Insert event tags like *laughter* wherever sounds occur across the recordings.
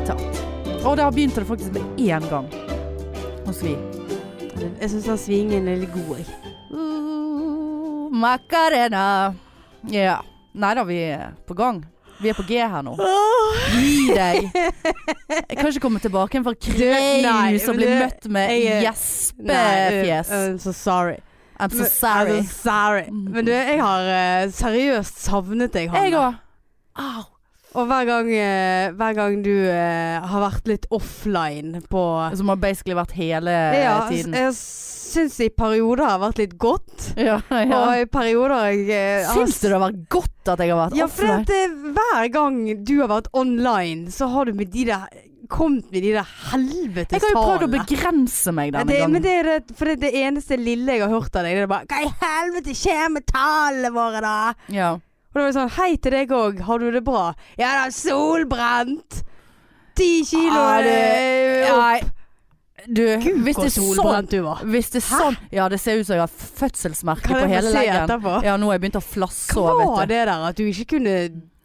hele tatt. Og det har begynt det faktisk med én gang. Å svi. Jeg syns den svingen er litt god, jeg. Uh, Macarena. Ja. Nei da, vi er på gang. Vi er på G her nå. Gi deg. Jeg kan ikke komme tilbake igjen nei, Kraus og bli møtt med gjespefjes. I'm so sorry. I'm so sorry. I'm so sorry. Men du, jeg har eh, seriøst savnet deg, Hanne. Jeg òg. Au. Og hver gang, eh, hver gang du eh, har vært litt offline på Som har basically vært hele Ja, tiden. jeg syns i perioder har vært litt godt. *laughs* Ja, ja. Og i perioder har jeg eh, har- Syns du det har vært godt at jeg har vært Ja, for offline? at, eh, hver gang du har vært online, så har du med de der kommet med de der helvetes Jeg har jo prøvd å begrense meg Ja, denne det, men gangen. det er det, for det, er det eneste lille jeg har hørt av deg, det er bare Hva i helvete skjer med tallene våre, da? Ja. Og da var det sånn Hei til deg òg, har du det bra? Ja da, solbrent! Ti kilo er det- opp. Du, Gud, hvis det er sånn du var. Hvis det er sånn Ja, det ser ut som jeg har fødselsmerke på hele leggen. Ja, nå har jeg begynt å flasse Hva var det der at du ikke kunne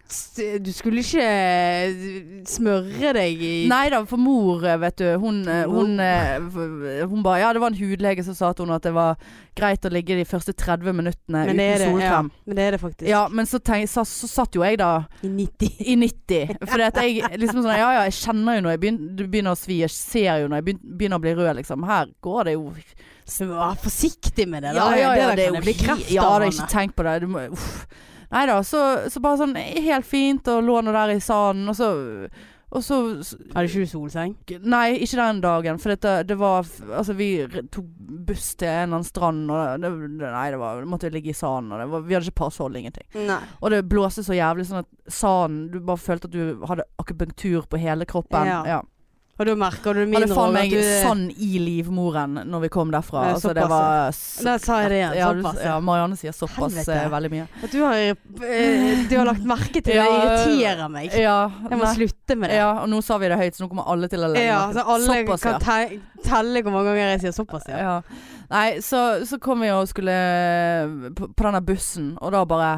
Du skulle ikke smøre deg i Nei da, for mor, vet du, hun, hun, hun, eh, hun bare Ja, det var en hudlege som sa til hun at det var greit å ligge de første 30 minuttene Men det er uten det, ja. Men det er det faktisk. Ja, men så, tenk, så, så satt jo jeg da I 90. i 90. Fordi at jeg liksom sånn Ja ja, jeg kjenner jo når jeg begynner, begynner å svi. Jeg ser jo når jeg begynner, å bli rød, liksom. Her går det jo Vær forsiktig med det. Ja, da. ja, ja, det det det, er kan jo det bli hi- kreft Ja, av. det er ikke tenk på det. Du må, uff. Nei da, så, så bare sånn helt fint, og lå nå der i sanden, og så og så Hadde ikke du solseng? Nei, ikke den dagen. For dette, det var Altså, vi tok buss til en eller annen strand, og det, det, Nei, det var, måtte ligge i sanden, og det var, vi hadde ikke passhold, ingenting. Nei. Og det blåste så jævlig sånn at sanden Du bare følte at du hadde akupunktur på hele kroppen. Ja. Ja. Og da merker du Hadde mindre faen også meg sand i livmoren når vi kom derfra. Nei, altså, det var så, Der sa jeg det igjen. ja, Såpass. Ja, Marianne sier såpass Helvete. eh, veldig mye. At du har, eh, du har lagt merke til det. Ja, irriterer meg. Ja, Jeg må nei. slutte med det. ja, og nå sa vi det høyt, så nå kommer alle til å legge Ja, så alle Såpass, kan te telle hvor mange ganger jeg sier såpass, ja. Ja. Nei, så, så kom vi og skulle på, på denne bussen, og da bare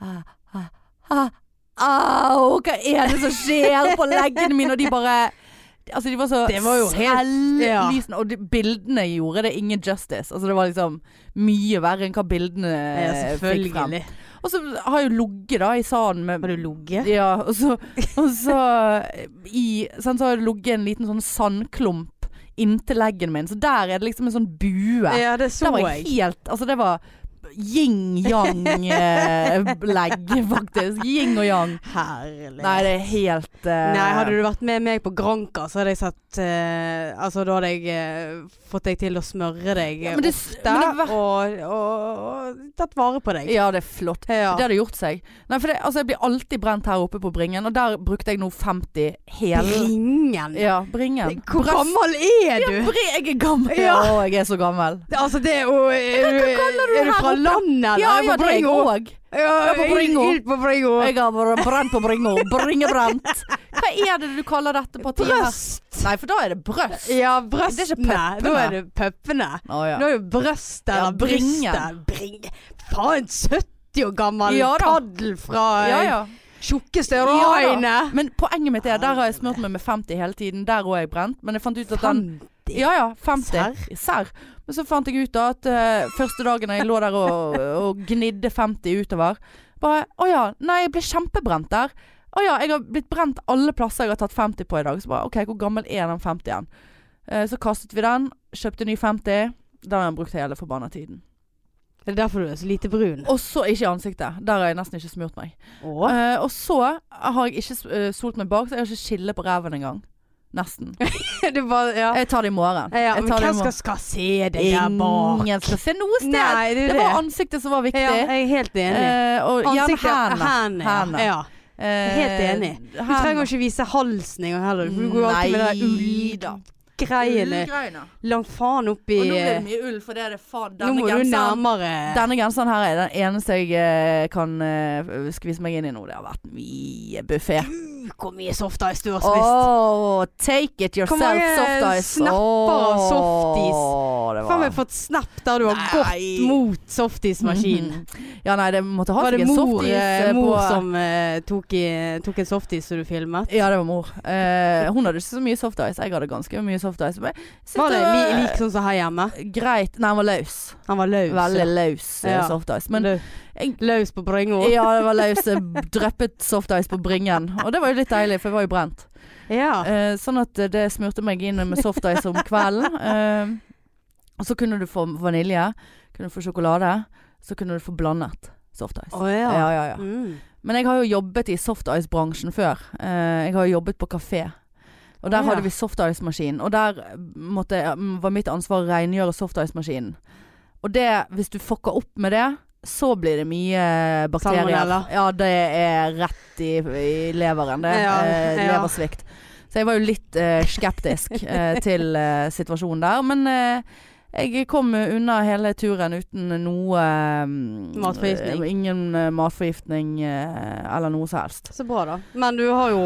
ah, ah, ah, Au, hva er det som skjer på leggene mine? Og de bare Altså, de var så Det var jo helt- ja. Og de, bildene gjorde det ingen justice. Altså, det var liksom mye verre enn hva bildene Ja, fikk frem. Og så har jeg jo ligget da i salen med Har du ligget? ja, og så, og så i, sant, så har det ligget en liten sånn sandklump inntil leggen min. Så der er det liksom en sånn bue. Ja, det så jeg helt Altså, det var yin-yang-legg, faktisk. Yin og yang. Herlig. Nei, det er helt uh... Nei, hadde du vært med meg på Granka, så hadde jeg sett uh, Altså, da hadde jeg uh, fått deg til å smøre deg Ja, det- ofte, var- og, og, og tatt vare på deg. Ja, det er flott. Ja. Det hadde gjort seg. Nei, for det, altså, jeg blir alltid brent her oppe på Bringen, og der brukte jeg nå 50 hele Bringen. Ja, Bringen. Hvor Brøst- gammel er du? Bre- Jeg er gammel. Ja. Å, jeg er så gammel. Altså, det er jo Hva kaller du er du her? Landet, eller? Ja, ja, på jeg Bringo? Ja, er på Bringo. Helt på Bringo. Jeg har brent på Bringo. Bringebrent. *laughs* Hva er det du kaller dette partiet? Brøst. Nei, for da er det brøst. Ja, Det er ikke brøstene. puppene. Da er det puppene. Oh, ja. Nå er jo brøstet Ja, eller bringen. brystet. Bring. Faen, 70 år gammel Ja da. paddel fra Ja, ja. tjukke Ja steroidene. da. Men poenget mitt er, der har jeg smurt meg med 50 hele tiden. Der òg er jeg brent. Men jeg fant ut at den 50. Ja ja, 50. Serr? Serr. Men så fant jeg ut da at uh, første dagen jeg lå der og, og gnidde 50 utover Bare Å ja. Nei, jeg ble kjempebrent der. Å ja, jeg har blitt brent alle plasser jeg har tatt 50 på i dag. Så bare OK, hvor gammel er den 50-en? Uh, så kastet vi den. Kjøpte ny 50. Den har jeg brukt hele forbanna tiden. Det er derfor du er så lite brun. Og så ikke i ansiktet. Der har jeg nesten ikke smurt meg. Eh, og så har jeg ikke eh, solt meg bak, så jeg har ikke skille på ræven engang. Nesten. *laughs* bare, ja. Jeg tar det i morgen. ja men hvem skal, skal se deg der bak? Ingen skal se noe sted. Nei, det det var ansiktet som var viktig. Ja, jeg er helt enig. Eh, og Ansiktet- hendene. hendene. Hendene. ja. Eh, Helt enig. Du trenger ikke vise halsen engang heller. For du går alltid med det da. de ullgreiene Ullgreiene. langt faen opp i Og nå blir det mye ull, for det er det faen Nå må må du nærmere denne genseren her er den eneste jeg eh, kan uh, skvise meg inn i nå. Det har vært mye buffé. Hvor mye softice du har spist. Oh, take it yourself, mange soft ice. snapper av softis? Faen vi var har vi fått snap der du har Nei. gått mot softismaskinen. Mhm. *laughs* Ja, nei, det måtte ha seg en softis Var det mor som uh, tok, i, tok en softis som du filmet? Ja, det var mor. Uh, hun hadde ikke så mye softice. Jeg hadde ganske mye softice. Men jeg Var det li, lik sånn som her hjemme? Greit. Nei, han var løs. Han var løs. Veldig ja. løs eh, Ja. softice. Men jeg- løs på bringa? *laughs* ja, det var *laughs* løs. Dryppet softice på bringen. Og det var jo litt deilig, for jeg var jo brent. Ja. Eh, sånn at eh, det smurte meg inn med softice om kvelden. Eh, og så kunne du få vanilje, kunne du få sjokolade, så kunne du få blandet softice. Oh, ja. Ja, ja, ja. Mm. Men jeg har jo jobbet i softice-bransjen før. Eh, jeg har jo jobbet på kafé. Og der ja. hadde vi softice-maskin. Og der måtte, var mitt ansvar å rengjøre softice-maskinen. Og det, hvis du fucker opp med det, så blir det mye bakterier. Salmonella. Ja, det er rett i, i leveren. Det. Ja, eh, leversvikt. Så jeg var jo litt eh, skeptisk eh, til eh, situasjonen der. Men eh, jeg kom unna hele turen uten noe mm, Matforgiftning. eh, Ingen eh, matforgiftning eh, eller noe som helst. Så bra, da. Men du har jo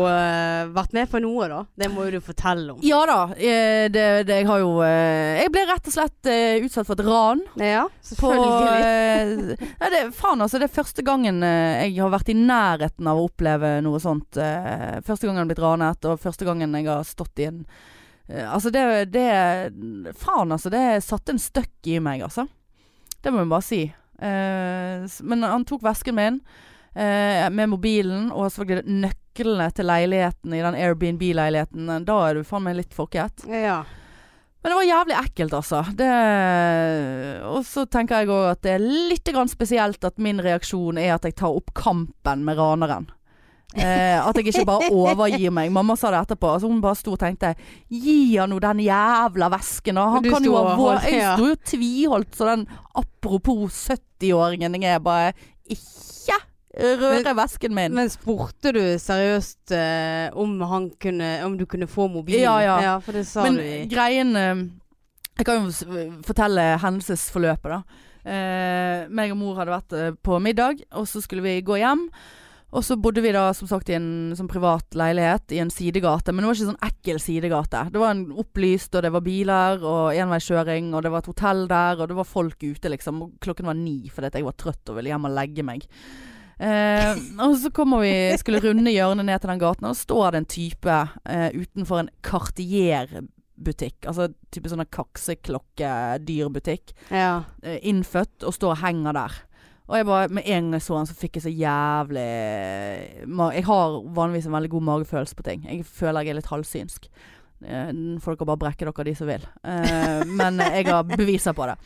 vært med på noe, da. Det må jo du fortelle om. Ja da. det, det, jeg har jo Jeg ble rett og slett utsatt for et ran. Ja, selvfølgelig. På, ja, det, faen, altså. Det er første gangen jeg har vært i nærheten av å oppleve noe sånt. første gangen jeg har blitt ranet, og første gangen jeg har stått i en Altså, det, det Faen, altså. Det satte en støkk i meg, altså. Det må jeg bare si. Uh, men han tok vesken min uh, med mobilen, og selvfølgelig nøklene til leiligheten i den Airbnb-leiligheten. Da er du faen meg litt fokket. Ja. Men det var jævlig ekkelt, altså. Det, og så tenker jeg òg at det er litt grann spesielt at min reaksjon er at jeg tar opp kampen med raneren. Eh, at jeg ikke bare *laughs* overgir meg. Mamma sa det etterpå. Altså hun bare sto og tenkte Gi han nå den jævla vesken, da. Han kan jo ha vår Jeg ja. sto jo tviholdt så den apropos 70-åringen jeg er, bare ikke røre vesken min. Men spurte du seriøst eh, om han kunne Om du kunne få mobilen? Ja, ja. for det sa Men du i greien eh, Jeg kan jo fortelle hendelsesforløpet, da. Eh, meg og mor hadde vært eh, på middag, og så skulle vi gå hjem. Og så bodde vi da som sagt i en sånn privat leilighet i en sidegate. Men det var ikke sånn ekkel sidegate. Det var en opplyst, og det var biler og enveiskjøring, og det var et hotell der, og det var folk ute, liksom. Og klokken var ni fordi jeg var trøtt og ville hjem og legge meg. Eh, og så kommer vi, skulle runde hjørnet ned til den gaten, og så står det en type eh, utenfor en Cartier-butikk. Altså type sånn kakseklokke-dyrbutikk. Ja. Eh, innfødt og står og henger der. Og jeg bare, med en gang jeg så han, så fikk jeg så jævlig Jeg har vanligvis en veldig god magefølelse på ting. Jeg føler jeg er litt halvsynsk. Eh, Folk kan bare brekke dere, de som vil. Eh, men jeg har beviser på det.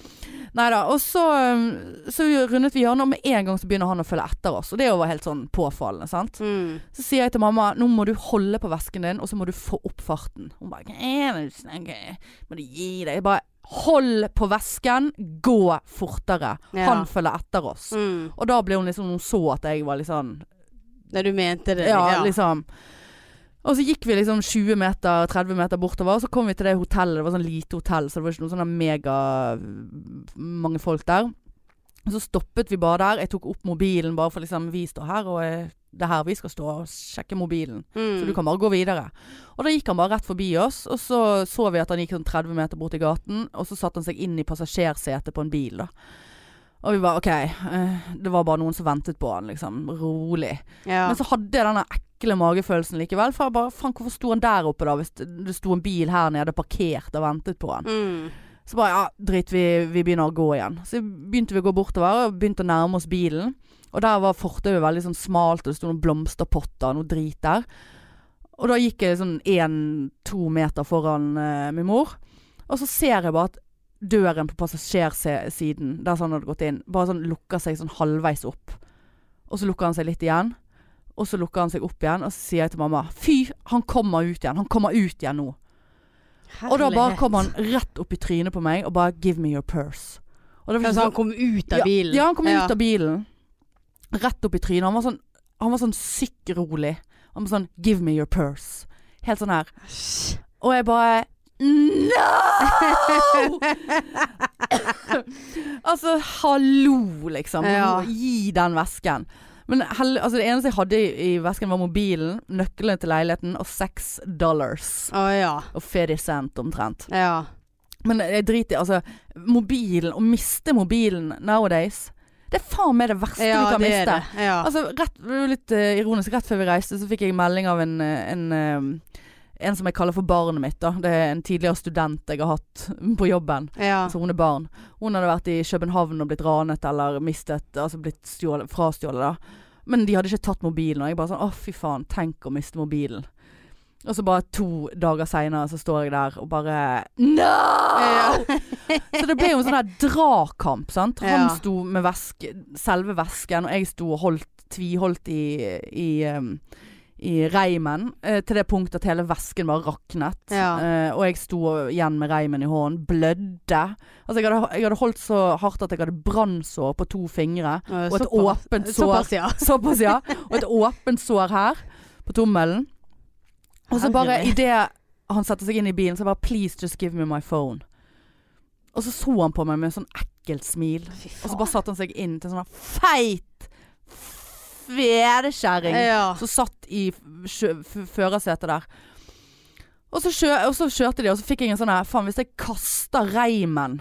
Nei da. Og så, eh, så rundet vi hjørnet, og med en gang så begynner han å følge etter oss. Og det var helt sånn påfallende, sant. Mm. Så sier jeg til mamma nå må du holde på vesken din, og så må du få opp farten. Hun bare «Hva er det du snakker? Må du gi deg? Jeg bare hold på vesken, gå fortere. Ja. Han følger etter oss. Mm. Og da ble hun liksom Hun så at jeg var litt sånn Nei, du mente det? Ja, liksom. Og så gikk vi liksom 20 meter, 30 meter bortover, og så kom vi til det hotellet. Det var sånn lite hotell, så det var ikke noe sånn mega mange folk der. Og så stoppet vi bare der. Jeg tok opp mobilen bare for liksom Vi står her, og eh, det er her vi skal stå og sjekke mobilen. Mm. Så du kan bare gå videre. Og da gikk han bare rett forbi oss, og så så vi at han gikk sånn 30 meter bort i gaten, og så satte han seg inn i passasjersetet på en bil, da. Og vi bare OK, eh, det var bare noen som ventet på han, liksom. Rolig. ja. Men så hadde jeg denne ekle magefølelsen likevel. For jeg bare Faen, hvorfor sto han der oppe, da? Hvis det sto en bil her nede parkert og ventet på han. mm. Så bare ja, drit, vi, vi begynner å gå igjen. Så begynte vi å gå bortover, og begynte å nærme oss bilen. Og der var fortauet veldig sånn smalt, og det sto noen blomsterpotter og noe drit der. Og da gikk jeg sånn én-to meter foran uh, min mor. Og så ser jeg bare at døren på passasjersiden, der han hadde gått inn, bare sånn lukker seg sånn halvveis opp. Og så lukker han seg litt igjen. Og så lukker han seg opp igjen, og så sier jeg til mamma Fy, han kommer ut igjen. Han kommer ut igjen nå. Og da bare kom han rett opp i trynet på meg og bare 'give me your purse'. Og Altså, han kom ut av bilen? Ja, han kom ut av bilen. Rett opp i trynet. Han var sånn, han var sånn syk rolig. Han var sånn 'give me your purse'. Helt sånn her. Og jeg bare No! *laughs* *laughs* altså, hallo, liksom. Ja. Gi den vesken. Men hell, altså, det eneste jeg hadde i, i vesken, var mobilen, nøklene til leiligheten og seks dollars. Oh, ja. Og 50 cent omtrent. Ja. Men jeg driter i Altså, mobilen, å miste mobilen nowadays Det er faen meg det verste Ja, du kan miste. det. Ja. Altså, rett, litt uh, ironisk. Rett før vi reiste, så fikk jeg melding av en, eh, en, eh, en som jeg kaller for barnet mitt. Da. Det er en tidligere student jeg har hatt på jobben. ja. Så hun er barn. Hun hadde vært i København og blitt ranet eller mistet Altså blitt stjålet, frastjålet, da. Men de hadde ikke tatt mobilen. Og jeg bare sånn Å, fy faen. Tenk å miste mobilen. Og så bare to dager seinere så står jeg der og bare No! så det ble jo en sånn der dragkamp, sant. Han sto med veske, selve vesken, og jeg sto og holdt, tviholdt i, i, um, i reimen. eh, til det punktet at hele vesken bare raknet. Ja. Eh, og jeg sto igjen med reimen i hånden. Blødde. Altså jeg hadde, jeg hadde holdt så hardt at jeg hadde brannsår på to fingre. Og et åpent sår. Såpass, ja. *laughs* Såpass, ja. Og et åpent sår her på tommelen. Og så bare idet han setter seg inn i bilen, så bare 'please just give me my phone'. Og så så han på meg med en sånn ekkelt smil. Og så bare satte han seg inn til en sånn feit fedekjerring Ja. som satt i førersetet der. Og så, kjø, og så kjørte de, og så fikk jeg en sånn her Faen, hvis jeg kaster reimen,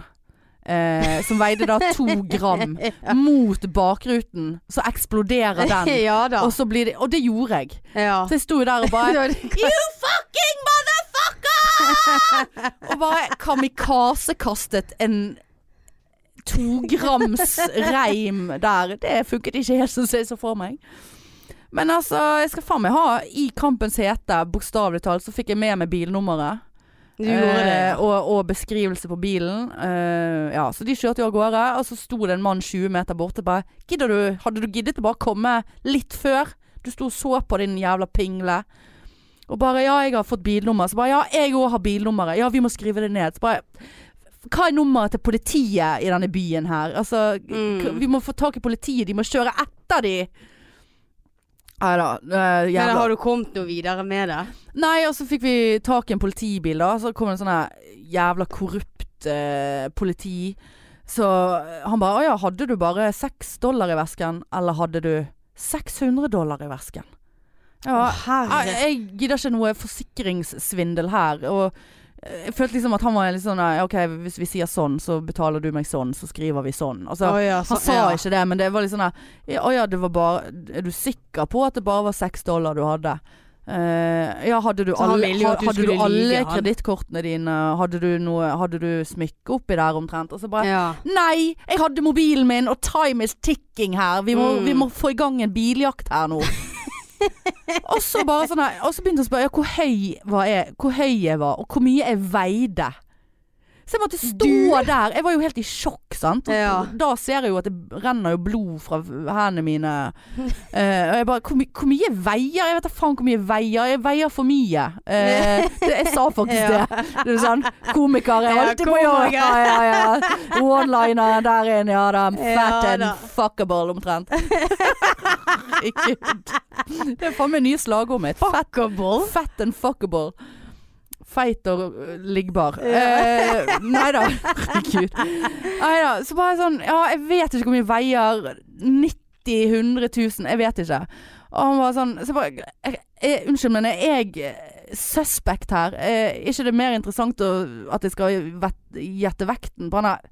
eh, som veide da to gram, *laughs* mot bakruten, så eksploderer *laughs* den. ja. Og så blir det Og det gjorde jeg. ja. Så jeg sto der og bare *laughs* You fucking motherfucker! og bare kamikaze-kastet en tograms reim der. Det funket ikke helt som jeg så for meg. Men altså, jeg skal faen meg ha i kampens hete, bokstavelig talt, så fikk jeg med meg bilnummeret. Du. Eh, og, og beskrivelse på bilen. Eh, ja, så de kjørte jo av gårde, og så sto det en mann 20 meter borte. Bare, Gidder du, hadde du giddet å bare komme litt før? Du sto og så på din jævla pingle. Og bare ja, jeg har fått bilnummer. Så bare ja, jeg òg har bilnummeret. Ja, vi må skrive det ned. Så bare hva er nummeret til politiet i denne byen her? Altså, Mm. vi må få tak i politiet. De må kjøre etter de. Nei da. eh, Men har du kommet noe videre med det? Nei, og så fikk vi tak i en politibil, da. Så kom en sånn jævla korrupt uh, politi. Så eh, han bare Å ja, hadde du bare seks dollar i vesken? Eller hadde du 600 dollar i vesken? Ja, oh, jeg, jeg gidder ikke noe forsikringssvindel her. Og jeg følte liksom at han var litt sånn OK, hvis vi sier sånn, så betaler du meg sånn, så skriver vi sånn. Altså, oh, ja, han sa ja. ikke det, men det var litt sånn der, Å ja, det var bare Er du sikker på at det bare var seks dollar du hadde? Uh, ja, hadde du Så alle, ha- hadde du alle kredittkortene dine? Hadde du noe Hadde du smykke oppi der omtrent? Og så bare Ja. Nei! Jeg hadde mobilen min, og time is ticking her. Vi må, Mm. vi må få i gang en biljakt her nå. Og så bare sånn her Og så begynte jeg å spørre ja, hvor høy var jeg var, og hvor mye jeg veide. Så jeg måtte stå Du- der. Jeg var jo helt i sjokk, sant. Ja. Da ser jeg jo at det renner jo blod fra hendene mine. Uh, og jeg bare hvor, my hvor mye veier Jeg vet da faen hvor mye veier. Jeg veier for mye. Uh, det, jeg sa faktisk *laughs* Ja. det. Det er sånn Komiker er alltid på jobb. Ja, ja, ja. One-liner der inne, ja da. Fat Ja, and fuckable, omtrent. *laughs* Herregud. Det er faen meg nye slagordet mitt. Fat, Fuckable. fat and fuckable. Feit og liggbar. Ja. Eh, nei da. Herregud. Nei da. Så bare sånn Ja, jeg vet ikke hvor mye veier 90 100 000. Jeg vet ikke. Og han var sånn så bare, jeg, jeg, Unnskyld, men er jeg suspect her? Er ikke det mer interessant å, at jeg skal vet, gjette vekten på han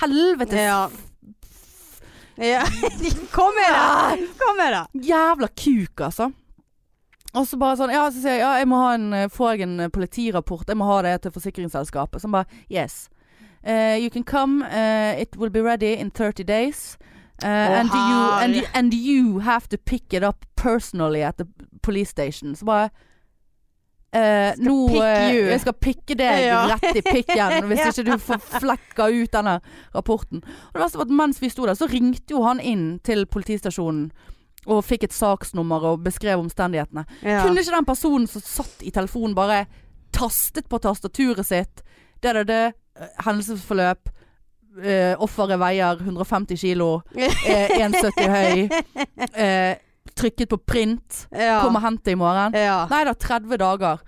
Helvetes Ja. ja. *laughs* Kom med da! Kom med da! jævla kuk, altså. Og så bare sånn Ja, så sier jeg ja, jeg må ha en eh, Får jeg en eh, politirapport? Jeg må ha det til forsikringsselskapet. Så han bare Yes. Uh, you can come. Uh, it will be ready in 30 days. Uh, and, you, and, and you have to pick it up personally at the police station. Så bare Uh, nå. Jeg skal pikke deg Ja. *laughs* rett i pikken hvis ikke du får flekka ut denne rapporten. Og det verste var at mens vi sto der, så ringte jo han inn til politistasjonen og fikk et saksnummer og beskrev omstendighetene. Ja. Kunne ikke den personen som satt i telefonen bare tastet på tastaturet sitt Det er det, det hendelsesforløp, Uh, offeret veier 150 kilo, *laughs* Uh, 1,70 høy, Uh, trykket på print, ja. kom og hent det i morgen. ja. Nei da, 30 dager.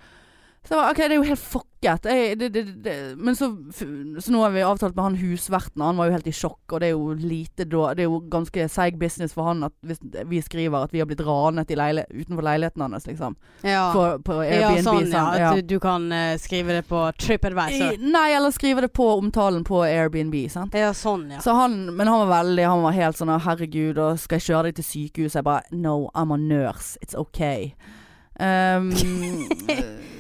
Så ok, det er jo helt fucket. Jeg, det, det, det. Men så, så nå har vi avtalt med han husverten, han var jo helt i sjokk. Og det er jo lite da Det er jo ganske seig business for han at hvis vi skriver at vi har blitt ranet i leile, utenfor leiligheten hans, liksom. Ja. På, Airbnb. ja, Airbnb. sånn, ja. sånn, At du, du kan uh, skrive det på TripAdvisor. I- Nei, eller skrive det på omtalen på Airbnb, sant. Ja, sånn, ja. Så han, men han var veldig Han var helt sånn Herregud, og skal jeg kjøre deg til sykehuset? Jeg bare No, I'm a nurse. It's okay. Um,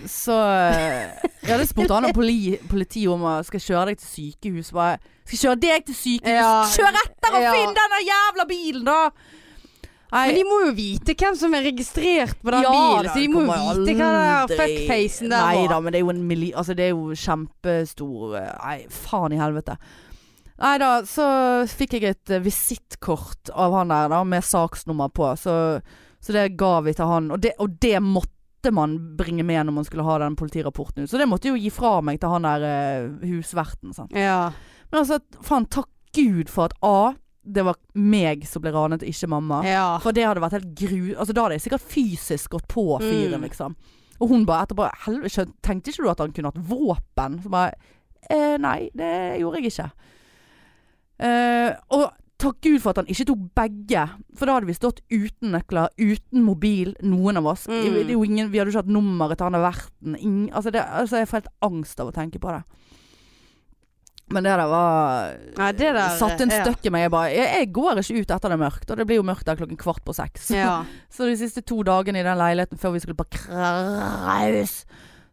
så Jeg hadde spurt han om poli, politiet om å skal jeg kjøre deg til sykehus. Bare, skal jeg kjøre deg til sykehus? Ja. Kjør etter og Ja. finn denne jævla bilen, da! Nei, Men de må jo vite hvem som er registrert på den ja, bilen, så de må jo vite hva den fuckfacen der Nei da, men det er jo en milli... Altså, det er jo kjempestor Nei, faen i helvete. Nei da, så fikk jeg et visittkort av han der, da, med saksnummer på. Så, så det ga vi til han. Og det, og det måtte man bringe med når man skulle ha den politirapporten ut. Så det måtte jeg jo gi fra meg til han der uh, husverten. Ja. Men altså, faen, takk Gud for at A, det var meg som ble ranet, ikke mamma. ja. For det hadde vært helt gru... Altså Da hadde jeg sikkert fysisk gått på fyren, Mm. liksom. Og hun bare etterpå Helvete, tenkte ikke du at han kunne hatt våpen? Så bare eh, Nei, det gjorde jeg ikke. Eh, og takk Gud for at han ikke tok begge. For da hadde vi stått uten nøkler, uten mobil, noen av oss. Mm. Ingen, vi hadde jo ikke hatt nummeret til han der verten. Ingen, altså, det, altså Jeg får helt angst av å tenke på det. Men det der var Nei, det der Satte en ja. støkk i meg. Jeg bare jeg, jeg går ikke ut etter det er mørkt. Og det blir jo mørkt der klokken kvart på seks. Ja. *laughs* Så de siste to dagene i den leiligheten før vi skulle bare kraus,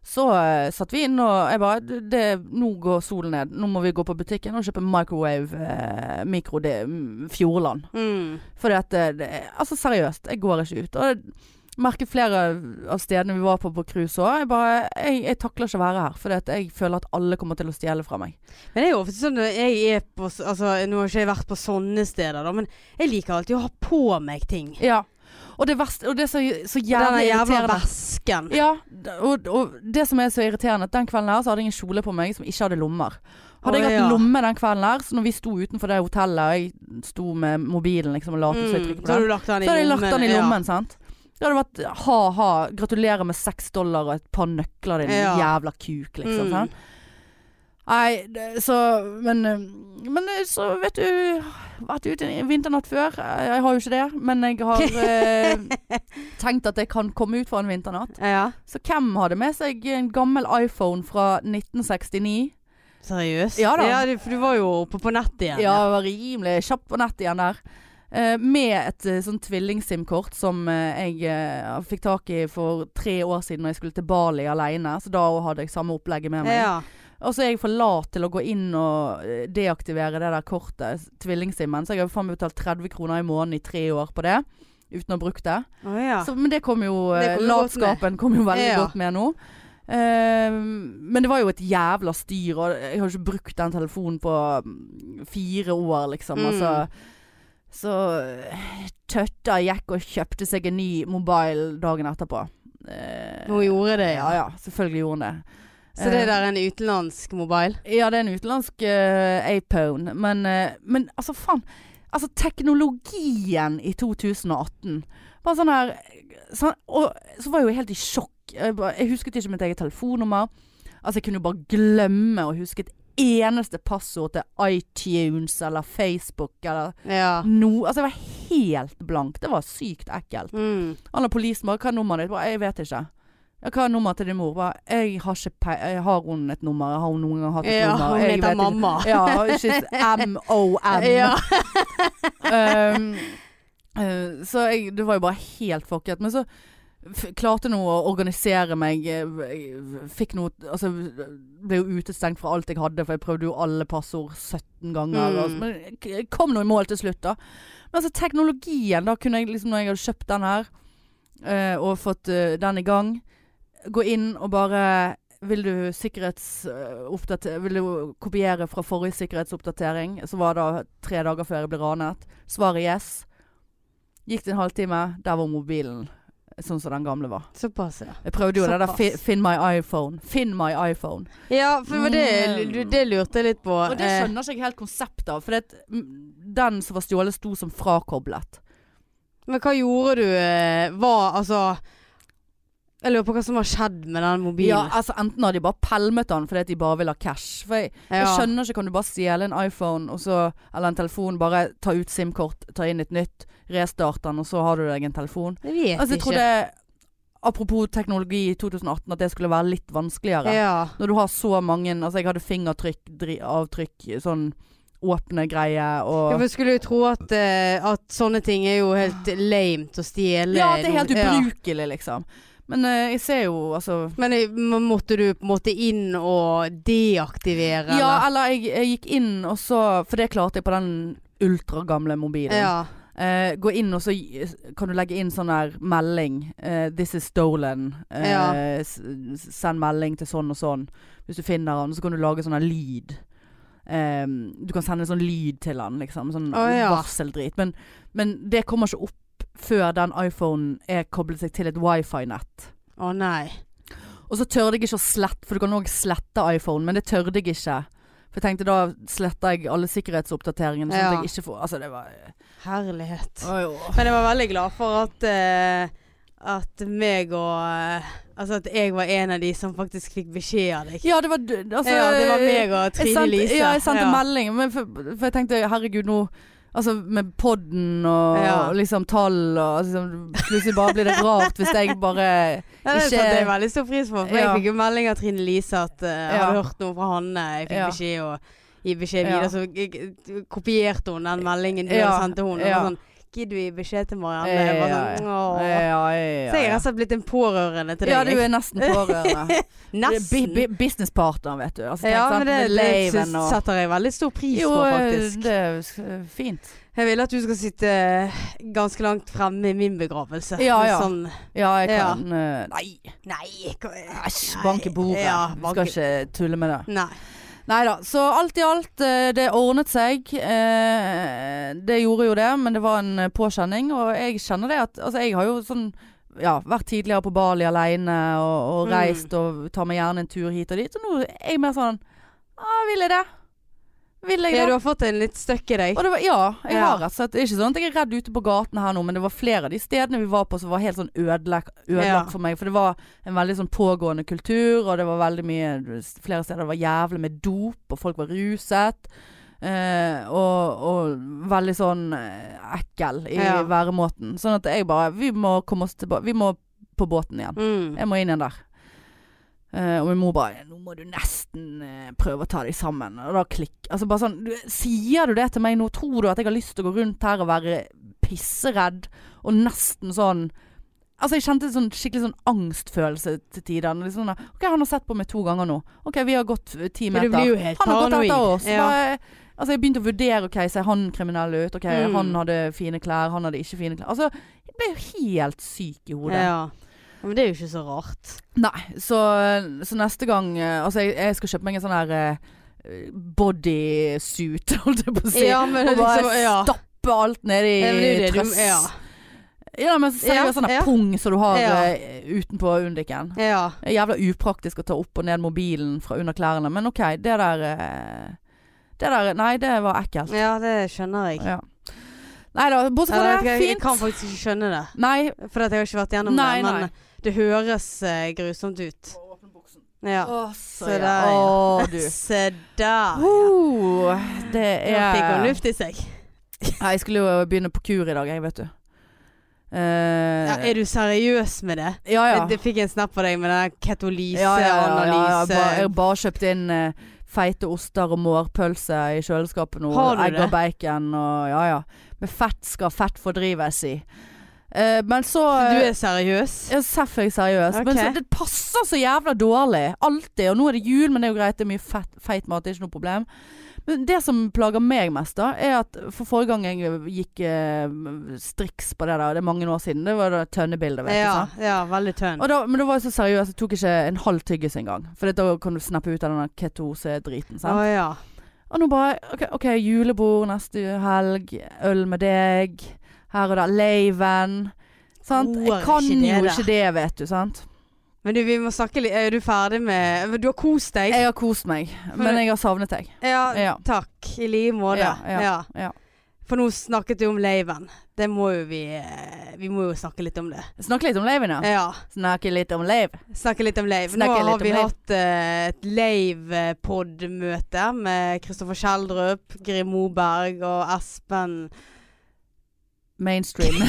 så uh, satt vi inn og jeg bare det, Nå går solen ned. Nå må vi gå på butikken og kjøpe microwave uh, mikro mm, Fjordland. Mm. For det, det, Altså seriøst, jeg går ikke ut. Og jeg merket flere av stedene vi var på på cruise òg. Jeg bare jeg, jeg takler ikke å være her. For jeg føler at alle kommer til å stjele fra meg. Men det er jo ofte sånn jeg er på Altså, nå har jeg ikke vært på sånne steder, da, men jeg liker alltid å ha på meg ting. Ja. Og det verste Og det er så, så jævlig jævla vesken. Ja, og, og det som er så irriterende, at den kvelden her så hadde jeg en kjole på meg som ikke hadde lommer. Hadde jeg hatt ja. lomme den kvelden her, så når vi sto utenfor det hotellet, og jeg sto med mobilen liksom og lot som jeg Mm. trykket Så på den, lagt den så hadde jeg lagt den i ja. lommen, sant. Det hadde vært ha-ha, gratulerer med seks dollar og et par nøkler, din Ja. jævla kuk, liksom. Mm. Sant? Nei, det, så Men, eh, men eh, så vet du Vært ute en vinternatt før. Jeg, har jo ikke det, men jeg har eh, *laughs* tenkt at jeg kan komme ut for en vinternatt. Ja. Så hvem hadde med seg en gammel iPhone fra 1969? Seriøst? Ja da. Ja, for du var jo oppe på nettet igjen. Ja, jeg var rimelig kjapp på nettet igjen der. Eh, med et uh, sånn tvilling-SIM-kort som eh, jeg eh, fikk tak i for tre år siden når jeg skulle til Bali alene. Så da hadde jeg samme opplegget med meg. Ja. Og så er jeg for lat til å gå inn og eh, deaktivere det der kortet, tvilling-SIM-en. Så jeg har faen meg betalt 30 kroner i måneden i tre år på det. Uten å ha brukt det. Oh, ja. Så, men det kom jo Det eh, kom. Latskapen kom jo veldig Ja. godt med nå. Uh, men det var jo et jævla styr, og jeg har ikke brukt den telefonen på mm, fire år, liksom. Mm. Altså, så tøtta gikk og kjøpte seg en ny mobil dagen etterpå. Uh, Hun gjorde det, ja. ja. ja, selvfølgelig gjorde hun det. Så det Eh, der er en utenlandsk mobil? Ja, det er en utenlandsk uh, iPhone. Men, uh, men altså, faen. Altså, teknologien i 2018 var sånn her sånn, Og så var jeg jo helt i sjokk. Jeg, bare, jeg husket ikke mitt eget telefonnummer. Altså, jeg kunne jo bare glemme å huske et eneste passord til iTunes eller Facebook eller Ja. noe. Altså, jeg var helt blank. Det var sykt ekkelt. Mm. Han der politien bare 'Hva er nummeret ditt?' 'Jeg vet ikke'. Ja, 'Hva er nummeret til din mor?' Bare, 'Jeg har ikke jeg Har hun et nummer? Har hun noen gang hatt et Ja, nummer?' hun heter vet ikke. *laughs* Ja, she's M-O-M. *laughs* Ja. *laughs* um, uh, så jeg, det var jo bare helt fucket. Men så klarte nå å organisere meg. eh, Fikk noe Altså ble jo utestengt fra alt jeg hadde, for jeg prøvde jo alle passord 17 ganger. Mm. Men jeg kom nå i mål til slutt, da. Men altså teknologien, da kunne jeg liksom når jeg hadde kjøpt den her, uh, og fått uh, den i gang, gå inn og bare vil du sikkerhetsoppdatere Vil du kopiere fra forrige sikkerhetsoppdatering, som var da tre dager før jeg ble ranet? Svaret yes. Gikk det en halvtime, der var mobilen sånn som den gamle var. Såpass, ja. Jeg prøvde jo det der fi, 'Finn my iPhone'. Finn my iPhone. Ja, for det, det, Mm. det lurte jeg litt på. Og det Eh, skjønner ikke jeg helt konseptet av. For det, mm, den som var stjålet, sto som frakoblet. Men hva gjorde du? eh, Var altså Jeg lurer på hva som har skjedd med den Ja, mobilen. altså Enten har de bare pælmet den fordi at de bare vil ha cash. For jeg, jeg skjønner ikke, kan du bare stjele en iPhone så, eller en telefon, bare ta ut SIM-kort, ta inn et nytt, restarte den, og så har du deg en telefon? Jeg vet Altså, jeg ikke. trodde, apropos teknologi i 2018, at det skulle være litt vanskeligere. Ja. Når du har så mange Altså, jeg hadde fingertrykk, dri, avtrykk, sånn åpne greier og Ja, for skulle jo tro at, uh, at sånne ting er jo helt lame å stjele. Ja, det er helt ja. ubrukelig, liksom. Men eh, jeg ser jo altså Men eh, måtte du på en måte inn og deaktivere? Ja, eller jeg, jeg gikk inn, og så For det klarte jeg på den ultragamle mobilen. ja. Eh, gå inn, og så kan du legge inn sånn der melding. eh, 'This is stolen'. Eh, Ja. send melding til sånn og sånn. Hvis du finner han, så kan du lage sånn lyd. Eh, du kan sende sånn lyd til han, liksom. Sånn oh, ja. varseldrit. Men, men det kommer ikke opp før den iPhonen er koblet seg til et wifi-nett. Å nei. Og så tørde jeg ikke å slette, for du kan òg slette iPhone, men det tørde jeg ikke. For jeg tenkte da sletter jeg alle sikkerhetsoppdateringene. Sånn Ja. at jeg ikke får Altså, det var Herlighet. Å. Men jeg var veldig glad for at uh, At meg og eh, Altså at jeg var en av de som faktisk fikk beskjed av deg. Ja, det var altså, ja, det var meg og Trine sendte, Lise. Ja, jeg sendte ja. melding. Men for, for jeg tenkte herregud, nå Altså med podden og, Ja. og liksom tall og liksom, Plutselig bare blir det rart hvis jeg bare Ja, det ikke- satte jeg veldig stor pris på. For Ja. jeg fikk jo melding av Trine Lise at uh, jeg Ja. hadde hørt noe fra Hanne. Jeg fikk beskjed og gi beskjed videre. Så jeg, kopierte hun den meldingen du Ja. sendte sendt henne. Og sånn Gidder du gi beskjed til Marianne? Jeg var Ja, sånn, ja, Åh. ja, ja, Så jeg har ja. slett blitt en pårørende til deg. Ja, du er nesten pårørende. *laughs* Nesten. bi- bi- Businesspartner, vet du. Altså, ja, men det, det laven setter jeg veldig stor pris Jo, på, eh, faktisk. det er s- fint. Jeg vil at du skal sitte ganske langt fremme i min begravelse. Ja, ja. Sånn Ja, jeg Ja. kan eh, Nei, Nei, hva- æsj, bank i bordet. Ja, bank skal ikke tulle med det. Nei. Nei da. Så alt i alt, eh, det ordnet seg. Eh, Det gjorde jo det, men det var en eh, påkjenning. Og jeg kjenner det at Altså, jeg har jo sånn ja, vært tidligere på Bali aleine og, og Mm. reist og tar meg gjerne en tur hit og dit. Så nå er jeg mer sånn ah, Vil jeg det? Vil jeg? Ja, du har fått en litt støkk i deg. Var, ja, jeg Ja. har rett og slett Det er ikke sånn at jeg er redd ute på gaten her nå, men det var flere av de stedene vi var på som var helt sånn ødelagt, ødelagt Ja. for meg. For det var en veldig sånn pågående kultur, og det var veldig mye Flere steder det var jævlig med dop, og folk var ruset. Eh, og, og veldig sånn eh, ekkel i Ja. væremåten. Sånn at jeg bare Vi må komme oss tilbake Vi må på båten igjen. Mm. Jeg må inn igjen der. Eh, og min mor bare 'Nå må du nesten eh, prøve å ta deg sammen.' Og da klikk. Altså bare sånn du, Sier du det til meg nå? Tror du at jeg har lyst til å gå rundt her og være pisseredd og nesten sånn Altså Jeg kjente en sånn skikkelig sånn angstfølelse til tider. Liksom, sånn, ok, han har sett på meg to ganger nå. Ok, vi har gått eh, ti meter. Han har gått etter oss. Ja. Bare, altså Jeg begynte å vurdere Ok, ser han kriminell ut? Ok, Mm. Han hadde fine klær, han hadde ikke fine klær. Altså Jeg ble jo helt syk i hodet. Ja. Men det er jo ikke så rart. Nei, så, så neste gang eh, Altså, jeg, jeg skal kjøpe meg en sånn her eh, bodysuit, *laughs* holdt jeg på å si. Ja, men og bare liksom, ja. stappe alt ned i Ja, trøss. ja. Ja, men så Ja, sånn ja. pung som du har Ja. eh, utenpå undiken. Ja. Jævla upraktisk å ta opp og ned mobilen fra under klærne, men OK, det der Det der Nei, det var ekkelt. ja, det skjønner jeg. Ja. Nei da, bortsett fra det, jeg, jeg kan faktisk ikke skjønne det. Nei. For jeg har ikke vært gjennom Nei, det. Men nei. Det høres eh, grusomt ut. Ja. Å, så Se der, ja. Å, *laughs* du. Se der, ja. det er Nå fikk hun luft i seg. Jeg skulle jo begynne på kur i dag, jeg, vet du. Uh, Ja, er du seriøs med det? ja, ja. Jeg, jeg fikk en snap av deg med den ja, ja, ja, ja, ja. Ba- Jeg har *laughs* bare kjøpt inn uh, feite oster og mårpølse i kjøleskapet nå. Har du Egg det? og bacon og ja ja. Med fett skal fett fordrives i. Eh, men så Du er seriøs? ja, Seff er jeg seriøs. Men så, det passer så jævla dårlig. Alltid. Og nå er det jul, men det er jo greit. Det er mye fett, feit mat. Det er ikke noe problem. Men det som plager meg mest, da, er at for forrige gang jeg gikk eh, striks på det der, det er mange år siden, det var det tønnebildet, vet. Ja, du. ja, veldig tønn. Da, men da var jeg så seriøs, jeg tok ikke en halv tyggis engang. For da kan du snappe ut av den ketose-driten. sant. Oh, ja. Og nå bare OK, okay julebord neste helg. Øl med deg. Her og der. Laven. Sant? Jeg kan ikke det, jo ikke det, vet du. sant? Men du, vi må snakke litt Er du ferdig med Du har kost deg? Jeg har kost meg, men jeg har savnet deg. Ja, Ja. takk. I like måte. Ja, ja. For nå snakket du om laven. Det må jo vi eh, Vi må jo snakke litt om det. Snakke litt om laven, ja. Ja. Snakke litt om lave. Snakke litt om lave. Nå har vi lave. hatt uh, et lavepod-møte med Kristoffer Kjeldrup, Grim Moberg og Espen Mainstream. *laughs*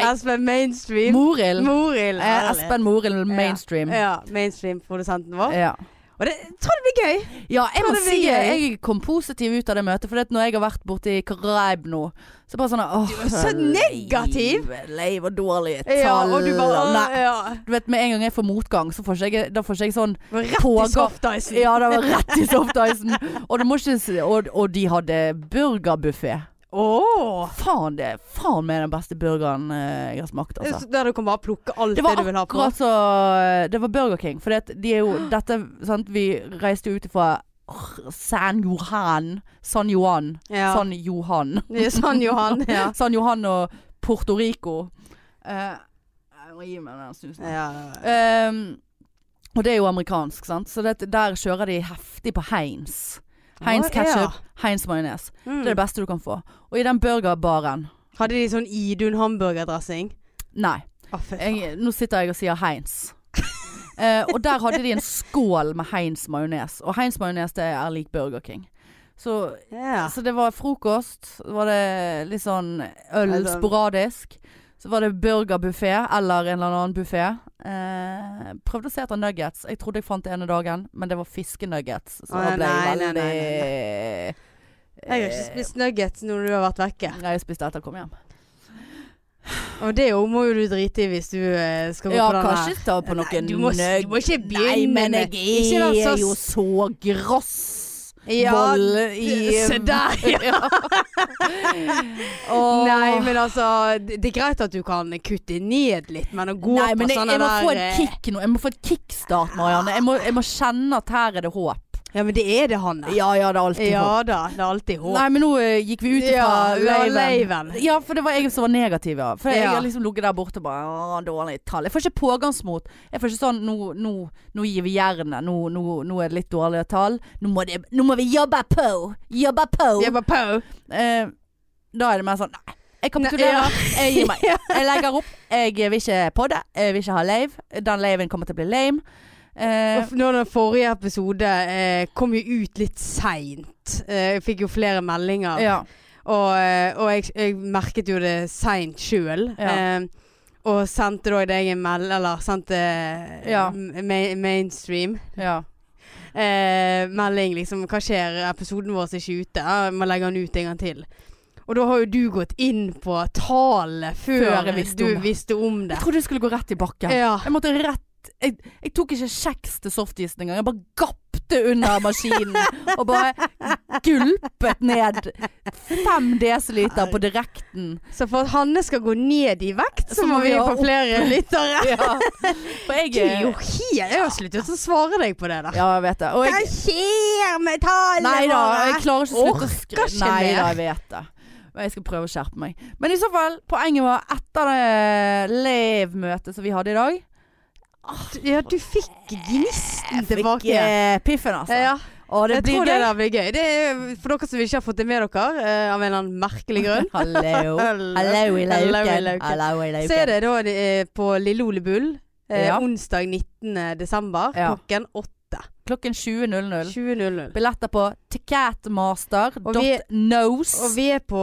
Espen Mainstream. Morild. Morild. Eh. Espen Morild Mainstream. Ja, Mainstream-produsenten vår. Ja. Og det jeg tror det blir gøy. Ja, jeg må si gøy. jeg kom positiv ut av det møtet. For når jeg har vært borte i Karaib nå, så bare sånn åh, Du er så negativ. Leiv, og dårlige tall. Ja, og du bare Nei. ja. Du vet, Med en gang jeg får motgang, så får ikke jeg, da får ikke jeg sånn Rett i Pågår- softicen. Ja, det var rett i softicen. Og, og, og de hadde burgerbuffé. Åh. Faen, det er faen meg den beste burgeren eh, jeg har smakt, altså. Der du kan bare plukke alt Det det, du vil ha på. akkurat så Det var Burger King. For det, de er jo *gasps* dette sant, Vi reiste ut ifra San Johan. San Johan. Ja. San Johan. San Johan. Ja. *laughs* San Johan og Puerto Rico. Eh, jeg må gi meg den snusen. ja. Ehm, og det er jo amerikansk, sant. Så det, der kjører de heftig på Heinz. Heinz ketsjup, ketchup, Heinz majones. Mm. Det er det beste du kan få. Og i den burgerbaren Hadde de sånn Idun hamburgerdressing? Nei. Oh. Jeg, nå sitter jeg og sier Heinz. *laughs* Eh, og der hadde de en skål med Heinz majones. Og Heinz majones det er lik Burger King. Så, yeah. så det var frokost. Var det litt sånn øl sporadisk. Så var det burgerbuffé eller en eller annen buffé. Eh, prøvde å se etter nuggets. Jeg trodde jeg fant det ene dagen, men det var fiskenuggets. Så da ble jeg nei, nei, veldig nei, Jeg har ikke spist nuggets når du har vært vekke. Nei, jeg spiste etter jeg kom hjem. Og det jo må jo du drite i hvis du eh, skal gå Ja, på den her. Ja, kanskje ta på noen nuggets. du må, du må ikke begynne Nei, men jeg Ikke vær så er jo så gross. Ja, Vold i Se der, ja. *laughs* oh. Nei, men altså Det er greit at du kan kutte ned litt, men å gå Nei, på men jeg, sånne jeg må der få et eh, kick nå. Jeg må få et kickstart, Marianne. Jeg må, jeg må kjenne at her er det håp. Ja, men det er det, Hanne. Ja ja, det er alltid Ja håp. da, det er alltid håp. Nei, men nå uh, gikk vi ut fra ja, laven. Ja, for det var jeg som var negativ, ja. For jeg Ja. har liksom ligget der borte og bare dårlig tall. Jeg får ikke pågangsmot. Jeg får ikke sånn Nå, nå, nå gir vi jernet. Nå, nå, nå er det litt dårlige tall. Nå må, det, nå må vi jobbe på! Jobbe på! Jobbe på. Eh, da er det mer sånn Nei, jeg kapitulerer. Jeg gir meg. Jeg legger opp. Jeg vil ikke podde. Jeg vil ikke ha lave. Den laven kommer til å bli lame. Eh, Når den forrige episode eh, kom jo ut litt seint. Eh, jeg fikk jo flere meldinger. ja. Og, eh, og jeg, jeg merket jo det seint sjøl. Ja. Eh, og sendte da deg en melding Eller sendte eh, Ja. ma mainstream. ja. Eh, melding liksom Hva skjer? Episoden vår er ikke ute. Jeg må legge den ut en gang til. Og da har jo du gått inn på tallene før, Før visste du visste om det. Jeg trodde jeg skulle gå rett i bakken. Ja. Jeg måtte rett jeg, jeg tok ikke kjeks til softisen engang. Jeg bare gapte under maskinen og bare gulpet ned fem desiliter på direkten. Så for at Hanne skal gå ned i vekt, så, må vi få flere lyttere. *laughs* Ja. Jeg Du er jo helt Jeg har sluttet å svare deg på det der. Ja, jeg vet det. Og Hva skjer med tallene nei da, jeg klarer ikke å slutte å skrive. Nei da, jeg vet det. Men jeg skal prøve å skjerpe meg. Men i så fall, poenget var etter det Lave-møtet som vi hadde i dag Ja, du fikk gnisten Jeg fikk tilbake. eh, piffen, altså. Ja, Og det jeg blir tror det gøy. der blir gøy. Det er, for dere som ikke har fått det med dere, uh, av en eller annen merkelig grunn, *laughs* *laughs* Hallo. Hallo. I lauken. så er det da det er på Lille Ole Bull eh, Ja. onsdag 19. desember Ja. klokken 8. Klokken 20.00. 20.00. Billetter på Og ticketmaster.nose. Og vi er på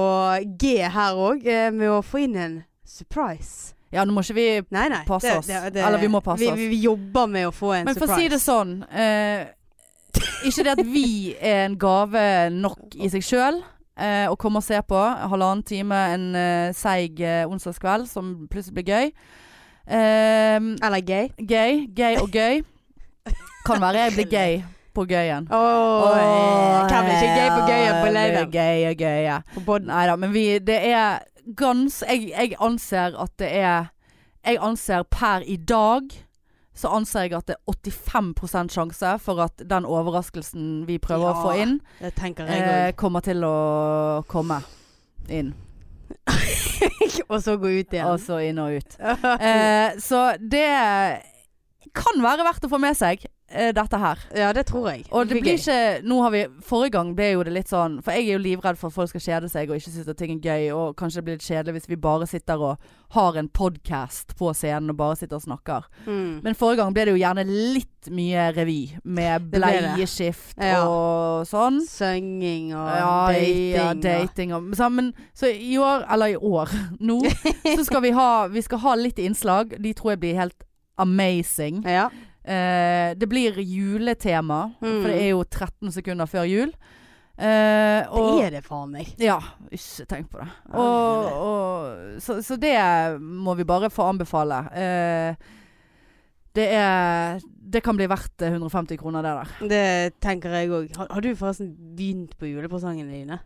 G her òg, eh, med å få inn en surprise. Ja, nå må ikke vi Nei, nei. Passe det- oss. det- det- Eller vi må passe vi, oss. Vi, vi jobber med å få en Men for å si det sånn eh, Ikke det at vi er en gave nok i seg sjøl. Eh, å komme og se på halvannen time en eh, seig eh, onsdagskveld som plutselig blir gøy. Eh, Eller gay. gøy. Gøy og gøy. Kan være jeg blir gøy på gøyen. Åh, Hvem er ikke gay på gøyen på leiven? Gøy og gøy, ja. Nei da, men vi Det er gans... Jeg, jeg anser at det er Jeg anser per i dag så anser jeg at det er 85% sjanse for at den overraskelsen vi prøver å få inn, eh, kommer til å komme inn. *laughs* og så gå ut igjen. Og så inn og ut. *laughs* Eh, så det kan være verdt å få med seg. Eh, dette her. Ja, det tror jeg. Og det blir ikke Nå har vi Forrige gang ble jo det litt sånn For jeg er jo livredd for at folk skal kjede seg og ikke synes at ting er gøy. Og kanskje det blir litt kjedelig hvis vi bare sitter og har en podkast på scenen og bare sitter og snakker. Mm. Men forrige gang ble det jo gjerne litt mye revy. Med bleieskift Ja. og sånn. Synging og Ja, dating. ja, dating og så, men, så i år, eller i år, *laughs* nå, *laughs* så skal vi ha Vi skal ha litt innslag. De tror jeg blir helt amazing. Ja. Eh, det blir juletema, Mm. for det er jo 13 sekunder før jul. Eh, og, Det er det faen meg. Ja, ikke tenk på det. Og, og, så, så det må vi bare få anbefale. Eh, det er Det kan bli verdt eh, 150 kroner, det der. Det tenker jeg òg. Har, har du forresten begynt på julepresangene dine?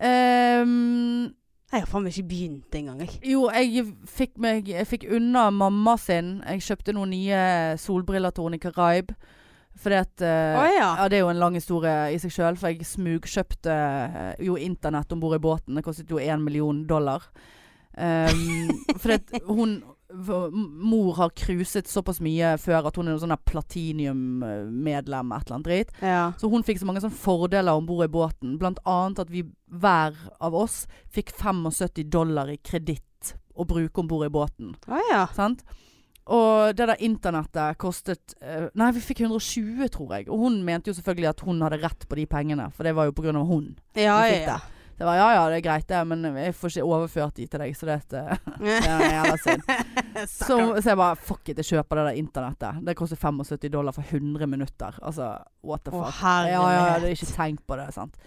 Ehm, Jeg har faen meg ikke begynt engang, jeg. jo, jeg fikk, meg, jeg fikk unna mamma sin. Jeg kjøpte noen nye solbriller til henne i Karaib. Fordi at eh, Å ja. Ja, det er jo en lang historie i seg sjøl, for jeg smugkjøpte uh, jo internett om bord i båten. Det kostet jo én million dollar. Um, fordi at hun Mor har cruiset såpass mye før at hun er noe sånn der platinum-medlem, et eller annet drit. ja. Så hun fikk så mange fordeler om bord i båten. Blant annet at vi hver av oss fikk 75 dollar i kreditt å bruke om bord i båten. Ah, ja. Sant? Og det der internettet kostet eh, Nei, vi fikk 120, tror jeg. Og hun mente jo selvfølgelig at hun hadde rett på de pengene, for det var jo på grunn av hun. Ja, vi fikk ja. det. Det var ja ja, det er greit det, men jeg får ikke overført de til deg, så det, er- *laughs* det er jævla synd. Så, så jeg bare fuck it, jeg kjøper det der internettet. Det koster 75 dollar for 100 minutter. Altså, what the Å, fuck. herre ja, ja, jeg det er ikke tenkt på det, sant.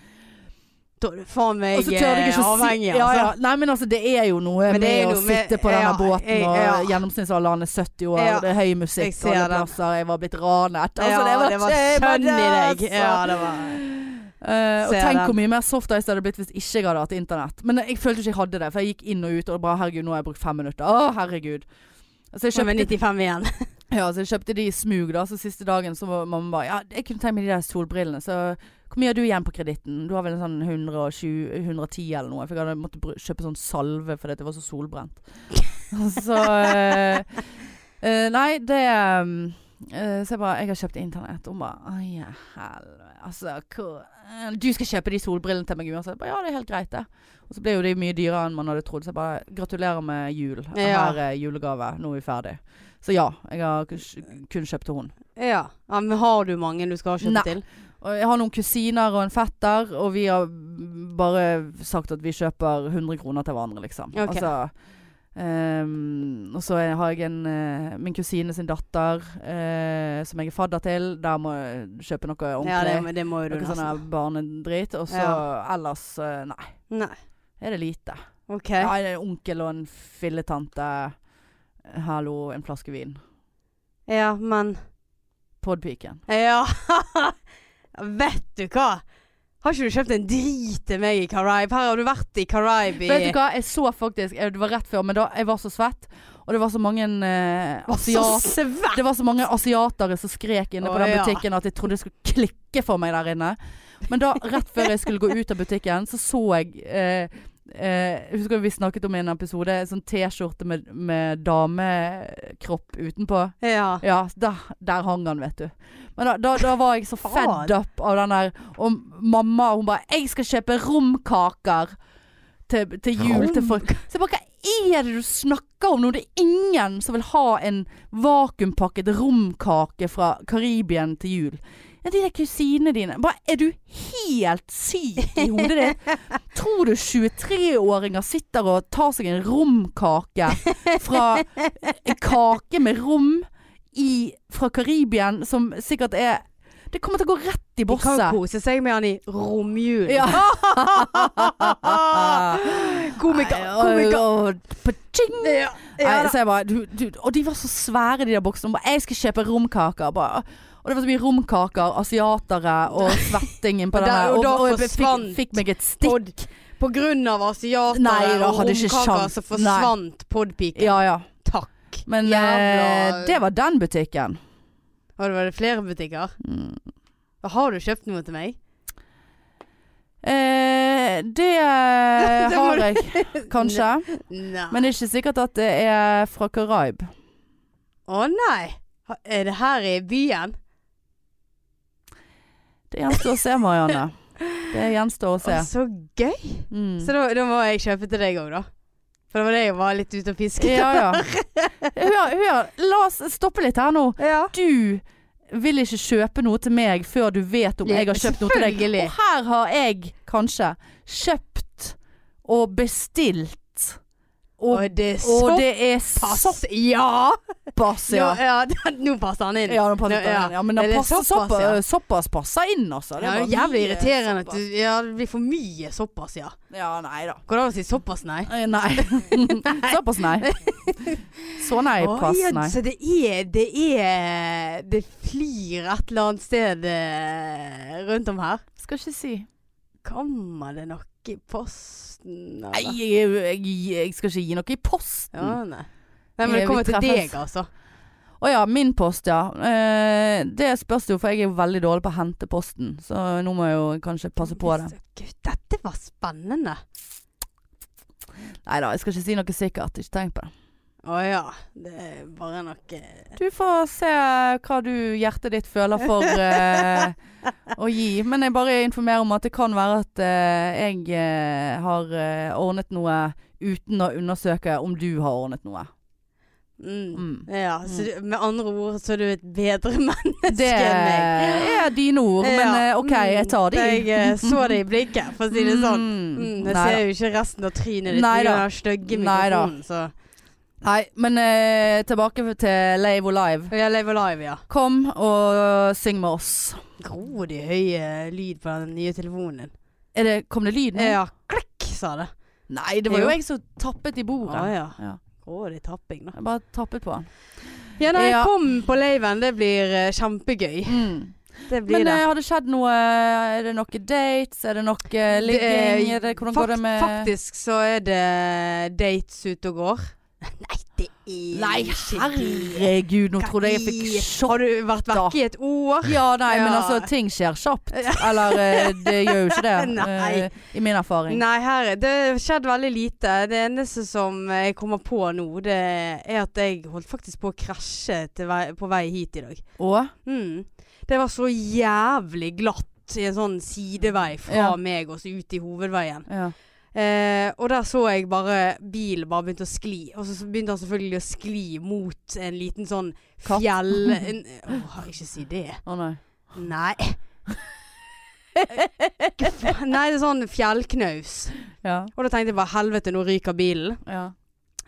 Da er du faen meg avhengig, altså. eh, å avhengig, ja, ja. altså. Nei, men altså, det er jo noe Men med det er å med- sitte på denne ja, båten, jeg- og gjennomsnittsalderen er 70 år, Ja. det er høy musikk alle plasser, jeg var blitt ranet. Altså, det var, det var sønn i deg. altså. Ja, det var Eh, og tenk den. hvor mye mer soft ice det hadde blitt hvis ikke jeg hadde hatt internett. Men jeg følte ikke jeg hadde det, for jeg gikk inn og ut og bare herregud, nå har jeg brukt fem minutter. Å, herregud. Så jeg kjøpte, 95 igjen. *laughs* ja, så jeg kjøpte de i smug, da. Så siste dagen så var mamma bare Ja, jeg kunne tenkt meg de der solbrillene, så hvor mye har du igjen på kreditten? Du har vel en sånn 120, 110 eller noe. For jeg hadde måttet kjøpe sånn salve fordi det var så solbrent. *laughs* så uh, uh, Nei, det um, eh, Så jeg bare Jeg har kjøpt internett. Hun bare Ai, helvete. Altså, hvor eh, Du skal kjøpe de solbrillene til meg uansett. Jeg Bare, ja, det er helt greit, det. Og så ble jo de mye dyrere enn man hadde trodd. Så jeg bare gratulerer med jul. Ja. Her er julegave. Nå er vi ferdig. Så ja, jeg har kun kjøpt til hun. Ja. ja. Men har du mange du skal kjøpe Nei. til? Og jeg har noen kusiner og en fetter, og vi har bare sagt at vi kjøper 100 kroner til hverandre, liksom. Ok. Altså, ehm, og så har jeg en uh, min kusine sin datter uh, som jeg er fadder til. Der må jeg kjøpe noe ordentlig. Ja, det, det må du noe sånn barnedrit. Og så Ja. ellers uh, nei. Nei. Er det lite. Okay. Ja, en onkel og en filletante. Hallo, en flaske vin. Ja, men Podpiken. Ja. *laughs* Vet du hva? Har ikke du kjøpt en drit til meg i Caribe? Her har du vært i Caribe Vet du hva, jeg så faktisk eh, Det var rett før, men da jeg var så svett. Og det var så mange eh, svett! Det var så mange asiatere som skrek inne på den butikken at jeg trodde det skulle klikke for meg der inne. Men da, rett før jeg skulle gå ut av butikken, så så jeg eh, eh, Husker du vi snakket om i en episode? Sånn T-skjorte med, med damekropp utenpå. Ja. Ja, der, der hang han, vet du. Men da, da, da var jeg så fed up av den der Og mamma hun bare 'Jeg skal kjøpe romkaker til, til jul til folk'. Så jeg bare Hva er det du snakker om nå? Det er ingen som vil ha en vakuumpakket romkake fra Karibien til jul. Ja, de der kusinene dine. Bare, er du helt syk i hodet ditt? *laughs* Tror du 23-åringer sitter og tar seg en romkake fra en kake med rom i, fra Karibien, som sikkert er Det kommer til å gå rett i De kan bosset. kose seg med han i romjulen. Ja. *laughs* Komiker. Komiker. Ja. Nei, så jeg bare, du, du, og de var så svære, de der boksene. Jeg skal kjøpe romkaker. Bare, og det var så mye romkaker, asiatere og *laughs* svettingen på den der- og Og, og jeg fikk, fikk meg et stikk. På grunn av asiatere Nei, da og romkaker, så forsvant podpiken. Ja ja. Takk. Men Jævla- eh, det var den butikken. Og det var det flere butikker. Mm. Har du kjøpt noe til meg? Eh, det *laughs* Det har jeg, kanskje. *laughs* Nei. Men det er ikke sikkert at det er fra Karaib. Å nei. Er det her i byen? Det gjenstår å se, Marianne. Det gjenstår å se. Å, så gøy! Mm. Så da, da må jeg kjøpe til deg òg, da. For det var det jeg var litt ute og fisket. Ja, ja. *laughs* Hør, hør, la oss stoppe litt her nå. ja. Du vil ikke kjøpe noe til meg før du vet om jeg har kjøpt noe til deg. Og her har jeg kanskje kjøpt og bestilt. Og, Og det er og det er såpass såpass, Ja! ja. Nå, ja, *laughs* den- nå passer han inn. Ja, nå passer nå, ja. Han. ja, men den Det er passer, såpass, såpass, ja. såpass passer inn, altså. Ja, det er jævlig irriterende irriterende at såpass. du Ja, det blir for mye såpass, ja. Ja, nei da. Går det an å si såpass, nei? Eh, Nei. *laughs* *laughs* såpass nei. Så nei, oh, pass nei. Så det er Det er Det flyr et eller annet sted eh, rundt om her. Skal ikke si. Kommer det noe i posten? Nei, jeg, jeg, jeg skal ikke gi noe i posten. Ja, nei. Nei, men det kommer til deg, altså. Å ja, min post, ja. Eh, det spørs jo, for jeg er jo veldig dårlig på å hente posten. Så nå må jeg jo kanskje passe på det. Gud, dette var spennende. Nei da, jeg skal ikke si noe sikkert. Ikke tenk på det. Å ja. Det er bare noe Du får se hva du hjertet ditt føler for *laughs* eh, å gi. Men jeg bare informerer om at det kan være at eh, jeg eh, har eh, ordnet noe uten å undersøke om du har ordnet noe. mm. Mm. Ja, så du, med andre ord så er du et bedre *laughs* menneske Det enn meg. Det er dine ord, men Ja. eh, OK, jeg tar de. Jeg eh, så det i blikket, for å si det sånn. Mm. Mm, jeg Nei ser jo ikke resten av trynet ditt Nei har stygge mikrofonen. Så Nei, men eh, tilbake til Lave og Live. Lave Alive, ja. Kom og syng med oss. Grådig høy lyd på den nye telefonen din. Er det, kom det lyd nå? Ja, klikk, sa det. Nei, det var Jo. jeg som tappet i bordet. Å ja. Ja. Grådig tapping, da. Jeg bare tappet på den. Ja, nei, Ja. kom på laven. Det blir uh, kjempegøy. Det blir Men det. eh, har det skjedd noe Er det noe dates? Er det noe eh, ligging? Det- Er det, hvordan går det med Faktisk så er det dates ute og går. *laughs* Nei, det er Nei, herregud, nå trodde jeg jeg fikk Har du vært vekke i et år? Ja, nei, men altså, ting skjer kjapt. *laughs* Eller eh, det gjør jo ikke det, *laughs* Nei. eh, i min erfaring. Nei, her, det har skjedd veldig lite. Det eneste som jeg kommer på nå, det er at jeg holdt faktisk på å krasje vei, på vei hit i dag. Og? Mm. Det var så jævlig glatt i en sånn sidevei fra Ja. meg og så ut i hovedveien. Ja. Eh, og der så jeg bare bilen bare begynte å skli. Og så begynte han selvfølgelig å skli mot en liten sånn Katt. fjell... *laughs* En, åh, ikke si det. Å nei. Nei. *laughs* Nei, det er sånn fjellknaus. Ja. Og da tenkte jeg bare helvete, nå ryker bilen. ja.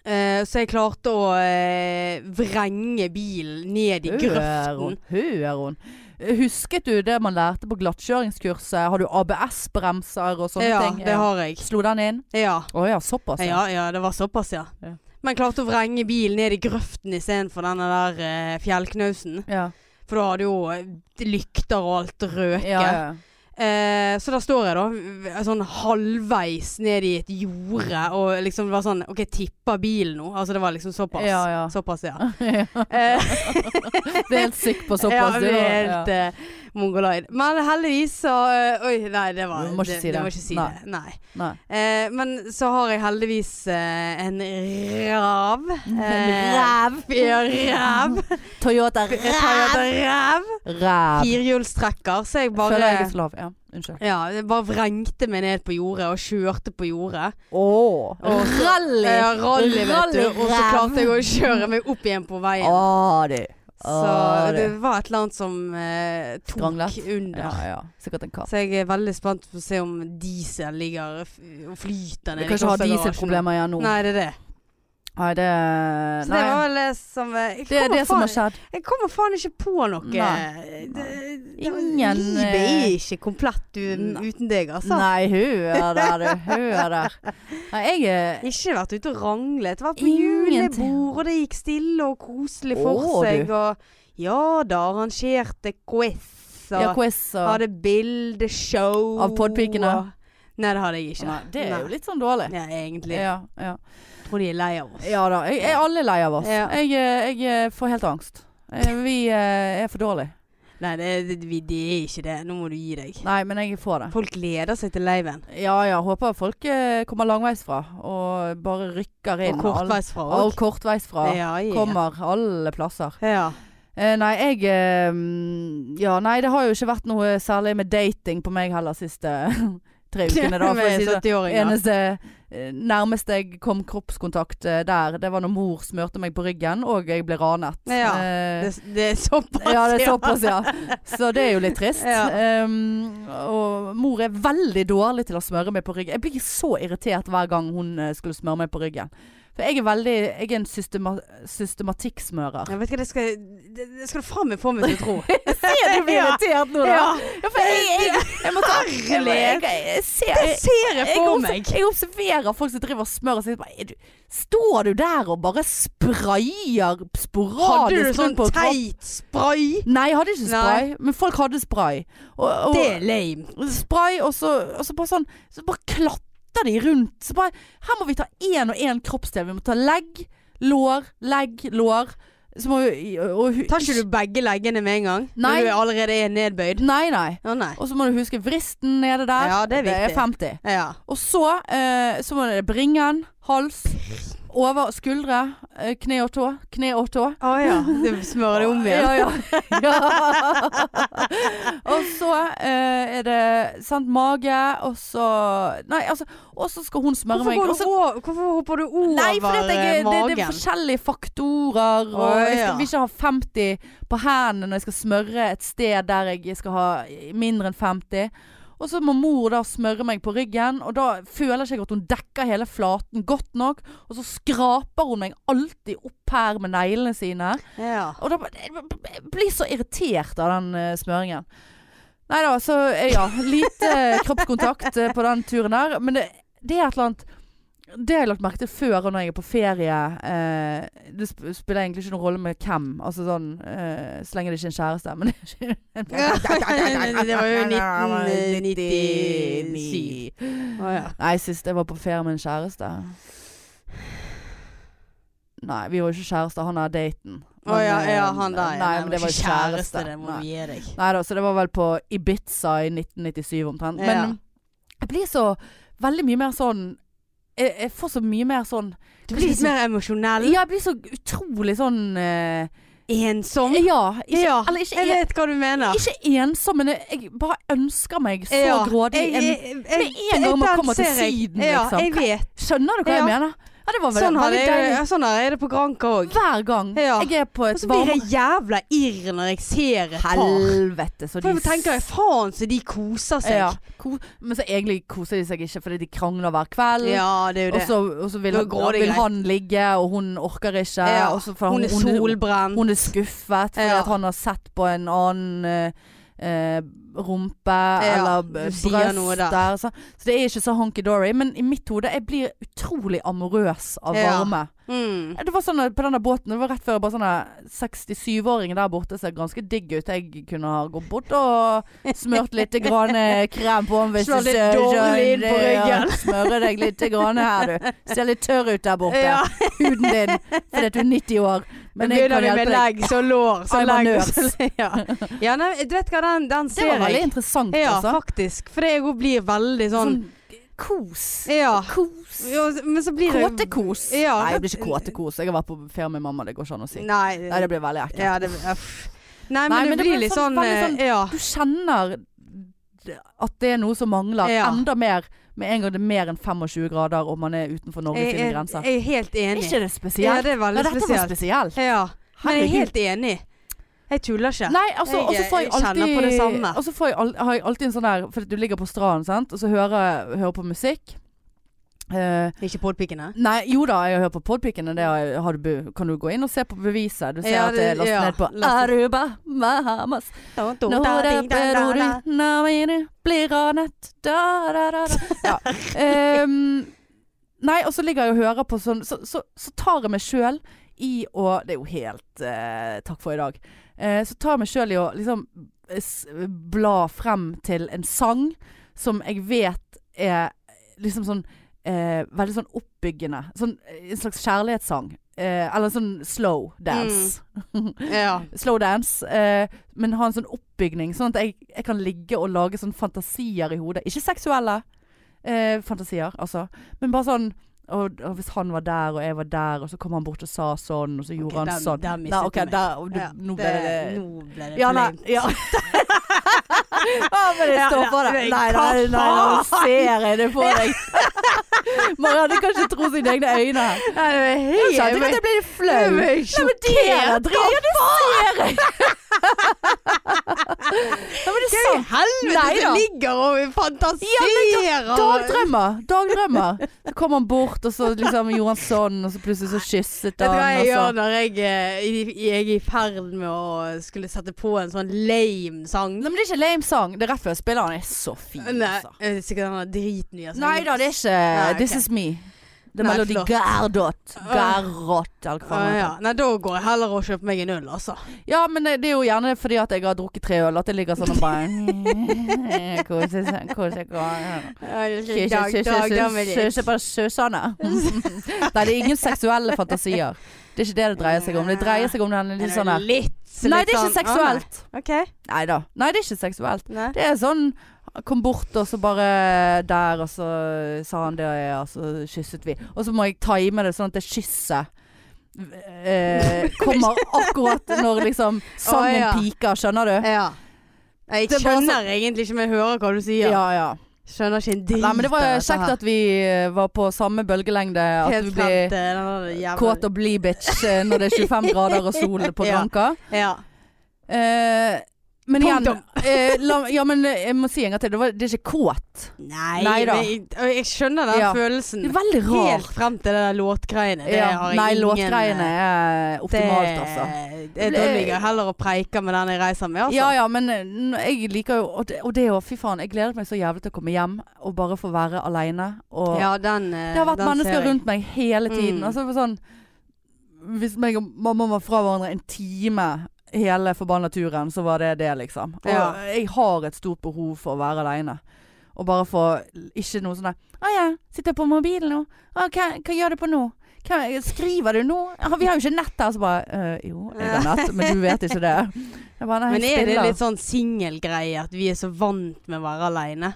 Eh, så jeg klarte å eh, vrenge bilen ned i Hør grøften. hun. Hør hun. Husket du det man lærte på glattkjøringskurset? Har du ABS-bremser og sånne Ja, ting? det har jeg. Slo den inn? Ja. Å ja, såpass. ja, ja, det var såpass, ja. Ja. Men klarte å vrenge bilen ned i grøften istedenfor denne der eh, fjellknausen. Ja. For da hadde jo eh, lykter og alt røket. Ja, ja. Eh, så da står jeg da sånn halvveis ned i et jorde og liksom var sånn OK, tipper bilen nå? Altså det var liksom såpass. Ja, ja. Såpass, ja. *laughs* ja. Eh, *laughs* Det er helt sikker på ja, såpass. det du, er ja. Mongoloid. Men heldigvis så eh, Oi, nei, det var Du må ikke si det. Du må ikke si Nei. det. Nei. Nei. Eh, men så har jeg heldigvis eh, en rav. *laughs* Eh, Ræv. *laughs* Ja, ræv. *laughs* Toyota Toyota ræv. Ræv. Firehjulstrekker. Så jeg Føler jeg bare er så. Ja, unnskyld. ja, jeg bare vrengte meg ned på jordet og kjørte på jordet. Åh. Og så- Rally. Ja, rally, vet du. Og så klarte jeg å kjøre meg opp igjen på veien. Åh, du. Så det var et eller annet som eh, tok Skranglet? under. Ja, ja. Sikkert en katt. Så jeg er veldig spent på å se om diesel ligger og flyter Du kan ikke ha dieselproblemer igjen nå. Nei, det er det. Nei, det Så det var vel som eh, Det er det som har skjedd. Jeg kommer faen ikke på noe. Nei. Det, det, Ingen, livet er eh, ikke komplett uten deg, altså. Nei, hør der, du. Hør der. *laughs* Nei, jeg er Ikke vært ute og ranglet. Vært på julebord, og det gikk stille og koselig for Å, seg. du. Og ja da, arrangerte quiz. Og ja, quiz og hadde bildeshow. Av podpikene? Nei, det hadde jeg ikke. Nei, Det er jo litt sånn dårlig. Ja, egentlig. Ja, ja. Tror de er lei av oss. ja da. Jeg, jeg, alle er lei av oss. Ja. Jeg, eh, jeg eh, får helt angst. Eh, Vi er for dårlige. Nei, det, det, det er ikke det. Nå må du gi deg. Nei, men jeg får det. Folk gleder seg til leiven. Ja ja, håper folk eh, kommer langveisfra og bare rykker inn. Og kortveisfra òg. Og kortveisfra Ja, ja. kommer alle plasser. Ja. Eh, nei, jeg eh, Ja, nei, det har jo ikke vært noe særlig med dating på meg heller siste tre ukene, da. *laughs* For å si det. Eneste eh, nærmeste jeg kom kroppskontakt der, det var når mor smørte meg på ryggen, og jeg ble ranet. Ja, Eh, Det, det er såpass, ja, det er såpass, ja. Så det er jo litt trist. *laughs* Ja. Um, og mor er veldig dårlig til å smøre meg på ryggen. Jeg blir så irritert hver gang hun eh, skulle smøre meg på ryggen. For jeg er veldig Jeg er en systema systematikksmører. Jeg vet ikke, det skal, det, det skal du faen meg få meg til å tro. *laughs* Ser du blir *laughs* irritert nå, da? Ja. Ja, for jeg, jeg, jeg må ta jeg, jeg, jeg ser Det ser jeg for meg. jeg observerer folk som driver og smører seg. Bare, du, står du der og bare sprayer sporadisk Hadde du sånn teit spray? Nei, jeg hadde ikke spray, men folk hadde spray. Og, og, Det er lame. spray, og så, og så bare sånn Så bare klatter de rundt. Så bare Her må vi ta én og én kroppsdel. Vi må ta legg, lår, legg, lår. Så må vi og, og, Tar ikke du begge leggene med en gang? Nei. Når du allerede er nedbøyd? Nei, nei. Oh, nei. Og så må du huske vristen nede der. Ja, det er viktig. 50. Ja. Og så, eh, så må det bringen, hals, over skuldre, eh, kne og tå. Kne og tå. Å ja. *laughs* Du smører det om igjen. Ja, ja. *laughs* ja. og så eh, er det sant, mage, og så Nei, altså Og så skal hun smøre Hvorfor, meg. går og så- du over, hvorfor hopper du over Nei, for jeg, det, magen? det er forskjellige faktorer. Og Å, jeg skal, vil ikke ha 50 på hendene når jeg skal smøre et sted der jeg skal ha mindre enn 50. Og så må mor da smøre meg på ryggen, og da føler jeg ikke at hun dekker hele flaten godt nok. Og så skraper hun meg alltid opp her med neglene sine. Ja. Og da jeg blir så irritert av den eh, smøringen. Nei da, så eh, ja. Lite kroppskontakt eh, på den turen der. Men det, det er et eller annet Det har jeg lagt merke til før når jeg er på ferie. Eh, det spiller egentlig ikke noen rolle med hvem. Altså sånn eh, Så lenge det ikke er en kjæreste. Men det *laughs* *laughs* var jo 1997. Å ja. Nei, sist jeg var på ferie med en kjæreste Nei, vi var jo ikke kjærester. Han er daten. Å ja, eh, ja, han der. Nei, men det var ikke kjæreste. Det må Nei. gi deg. Nei da, så det var vel på Ibiza i 1997 omtrent. Men Ja. jeg blir så veldig mye mer sånn Jeg, jeg får så mye mer sånn Du blir litt mer emosjonell. Ja, jeg blir så utrolig sånn eh, Ensom. Ja. Ikke, ja, eller ikke, jeg vet hva du mener. ikke ensom, men jeg, jeg bare ønsker meg så Ja, grådig med en gang man kommer til. Syden, liksom. Skjønner du hva jeg mener? Ja, det var Sånn, har veldig det, sånn er det på Granka òg. Hver gang Ja. jeg er på Og et så blir jeg jævla irr når jeg ser et par. Helvete, så For de jeg tenker jeg, faen så de koser seg. ja, ko Men så egentlig koser de seg ikke fordi de krangler hver kveld. Ja, det er jo Og det. og så vil, han, vil han ligge, og hun orker ikke. Ja, Også, Hun er solbrent. hun er skuffet fordi at han har sett på en annen uh, rumpe Ja, eller bryster. Så, så det er ikke så honky-dory. Men i mitt hode jeg blir utrolig amorøs av Ja. Mm. Det var sånn På denne båten Det var rett før bare sånne 67-åringer der borte ser ganske digg ut. Jeg kunne ha gått bort og smørt litt grann eh, krem på hvis Slå litt dårlig inn på Ja, ryggen. *laughs* Smøre deg litt grann her, du. Ser litt tørr ut der borte. Ja. Huden din. Fordi at du er 90 år. Men jeg begynner kan vi hjelpe med deg. legg, så lår, så legg *laughs* ja. ja, nei, du vet hva, den, den Det var veldig interessant, Ja, altså. faktisk. For jeg òg blir veldig sånn Sånn kos. Ja. Kos. ja men så blir det Kåtekos. Ja. Nei, det blir ikke kåtekos. Jeg har vært på ferie med mamma, det går ikke an å si. Nei, Nei, det blir veldig ekkelt. ja, det. Nei, men, Nei, men det det blir blir litt sånn- sånn, sånn- Ja. Du kjenner at det er noe som mangler. Ja. Enda mer med en gang det er mer enn 25 grader og man er utenfor Norge sine grenser. jeg er helt enig. ikke det Ja, spesielt? det er veldig Nei, dette var spesielt. spesielt. Ja. Men jeg er helt enig. Jeg tuller ikke. Nei, altså, Jeg- og så får jeg jeg alltid på det samme. Og så får jeg, har jeg alltid en sånn der For du ligger på stranden, sant, og så hører, hører på musikk. Uh, Ikke podpikene? nei, jo da, jeg har hørt på podpikene. Det har, har du, kan du gå inn og se på beviset. Du ser Ja, at det er lastet ja, ned på. Aruba, Bahamas. Når det ding, da, da, da. beror når vi blir ranet da, da, da, da. *laughs* Ja. Um, Nei, og så ligger jeg og hører på sånn Så, så, så tar jeg meg sjøl i å Det er jo helt eh, Takk for i dag. Eh, så tar jeg meg sjøl i å liksom s bla frem til en sang som jeg vet er liksom sånn eh, Veldig sånn oppbyggende. Sånn eh, en slags kjærlighetssang. Eh, eller sånn slow dance. *laughs* Ja. Slow dance. Eh, men ha en sånn oppbygning, sånn at jeg, jeg kan ligge og lage sånn fantasier i hodet. Ikke seksuelle eh, fantasier, altså. Men bare sånn Og, og hvis han var der, og jeg var der, og så kom han bort og sa sånn, og så gjorde okay, han der- sånn. der Nei, mistet ok, du meg. der, du, Ja, nå ble det Nå ble det Ja, nei. Ja. *laughs* ah, men jeg står på det. men Nei, nei, nei, nå ser jeg det på deg. Marianne kan ikke tro sine egne øyne. Nei, det hei, Jeg helt kjente ikke at jeg ble flau. Nei, men er. Hva Ja, det ser jeg. *laughs* Ja, men det er sant. helvete det ligger og fantaserer? Dagdrømmer. Dagdrømmer. Så kom han bort, og så liksom gjorde han sånn, og så plutselig så kysset Vet du hva jeg gjør når jeg, eh, jeg er i ferd med å skulle sette på en sånn lame sang? Nei, men det er ikke lame sang. Det er rett før jeg spiller. Han er så fin, Nei, altså. eh, sikkert han er dritny. Nei da, det er ikke Nei, This is me. Det er Melodi Gerdot. Gerrot, eller hva det heter. Nei, da går jeg heller og kjøper meg en øl, altså. Ja, men det det er jo gjerne fordi at jeg har drukket tre øl, at det ligger sånn og bare *laughs* Kose seg, kose seg. På søsene. *laughs* Nei, det er ingen seksuelle fantasier. Det er ikke det det dreier seg om. Det dreier seg om den litt sånn der Litt, Nei, det er ikke sånn- seksuelt. Å, nei. Okay. Nei da. Nei, det er ikke seksuelt. Nei. Det er sånn Kom bort, og så bare der, og så sa han det, og så kysset vi. Og så må jeg time det sånn at det kysset eh, *laughs* kommer akkurat når liksom sangen oh, ja. piker, skjønner du? Ja. Jeg skjønner så... egentlig ikke, men jeg hører hva du sier. Ja, ja. Skjønner ikke en dritt. Nei, men det var kjekt at vi eh, var på samme bølgelengde. At Helt der jævla kåt og blid bitch eh, når det er *laughs* 25 grader og sol på Ja. Granka. Ja. Eh, men igjen eh, la, Ja, men eh, jeg må si en gang til. Det, var, det er ikke kåt. Nei, Nei da. men jeg, jeg skjønner den Ja. følelsen. Det er veldig rart. Helt frem til det der låtgreiene. Det Ja, har nei, ingen låtgreiene er optimalt, det, altså. Det, da ligger jeg heller og preiker med den jeg reiser med, altså. Ja ja, men eh, jeg liker jo Og det, og det å, fy faen, jeg gleder meg så jævlig til å komme hjem og bare få være aleine. Ja, den, eh, det har vært mennesker rundt meg hele tiden. Mm. Altså sånn Hvis meg og mamma var fra hverandre en time hele forbanna turen, så var det det, liksom. Og Ja. jeg har et stort behov for å være aleine. Og bare få Ikke noe sånn der Å ja, sitter jeg på mobilen nå? Å, hva, hva gjør du på nå? Hva, skriver du nå? Vi har jo ikke nett her. Så bare «Øh, Jo, jeg har nett, men du vet ikke det. Bare, Men er det litt sånn singelgreie at vi er så vant med å være aleine?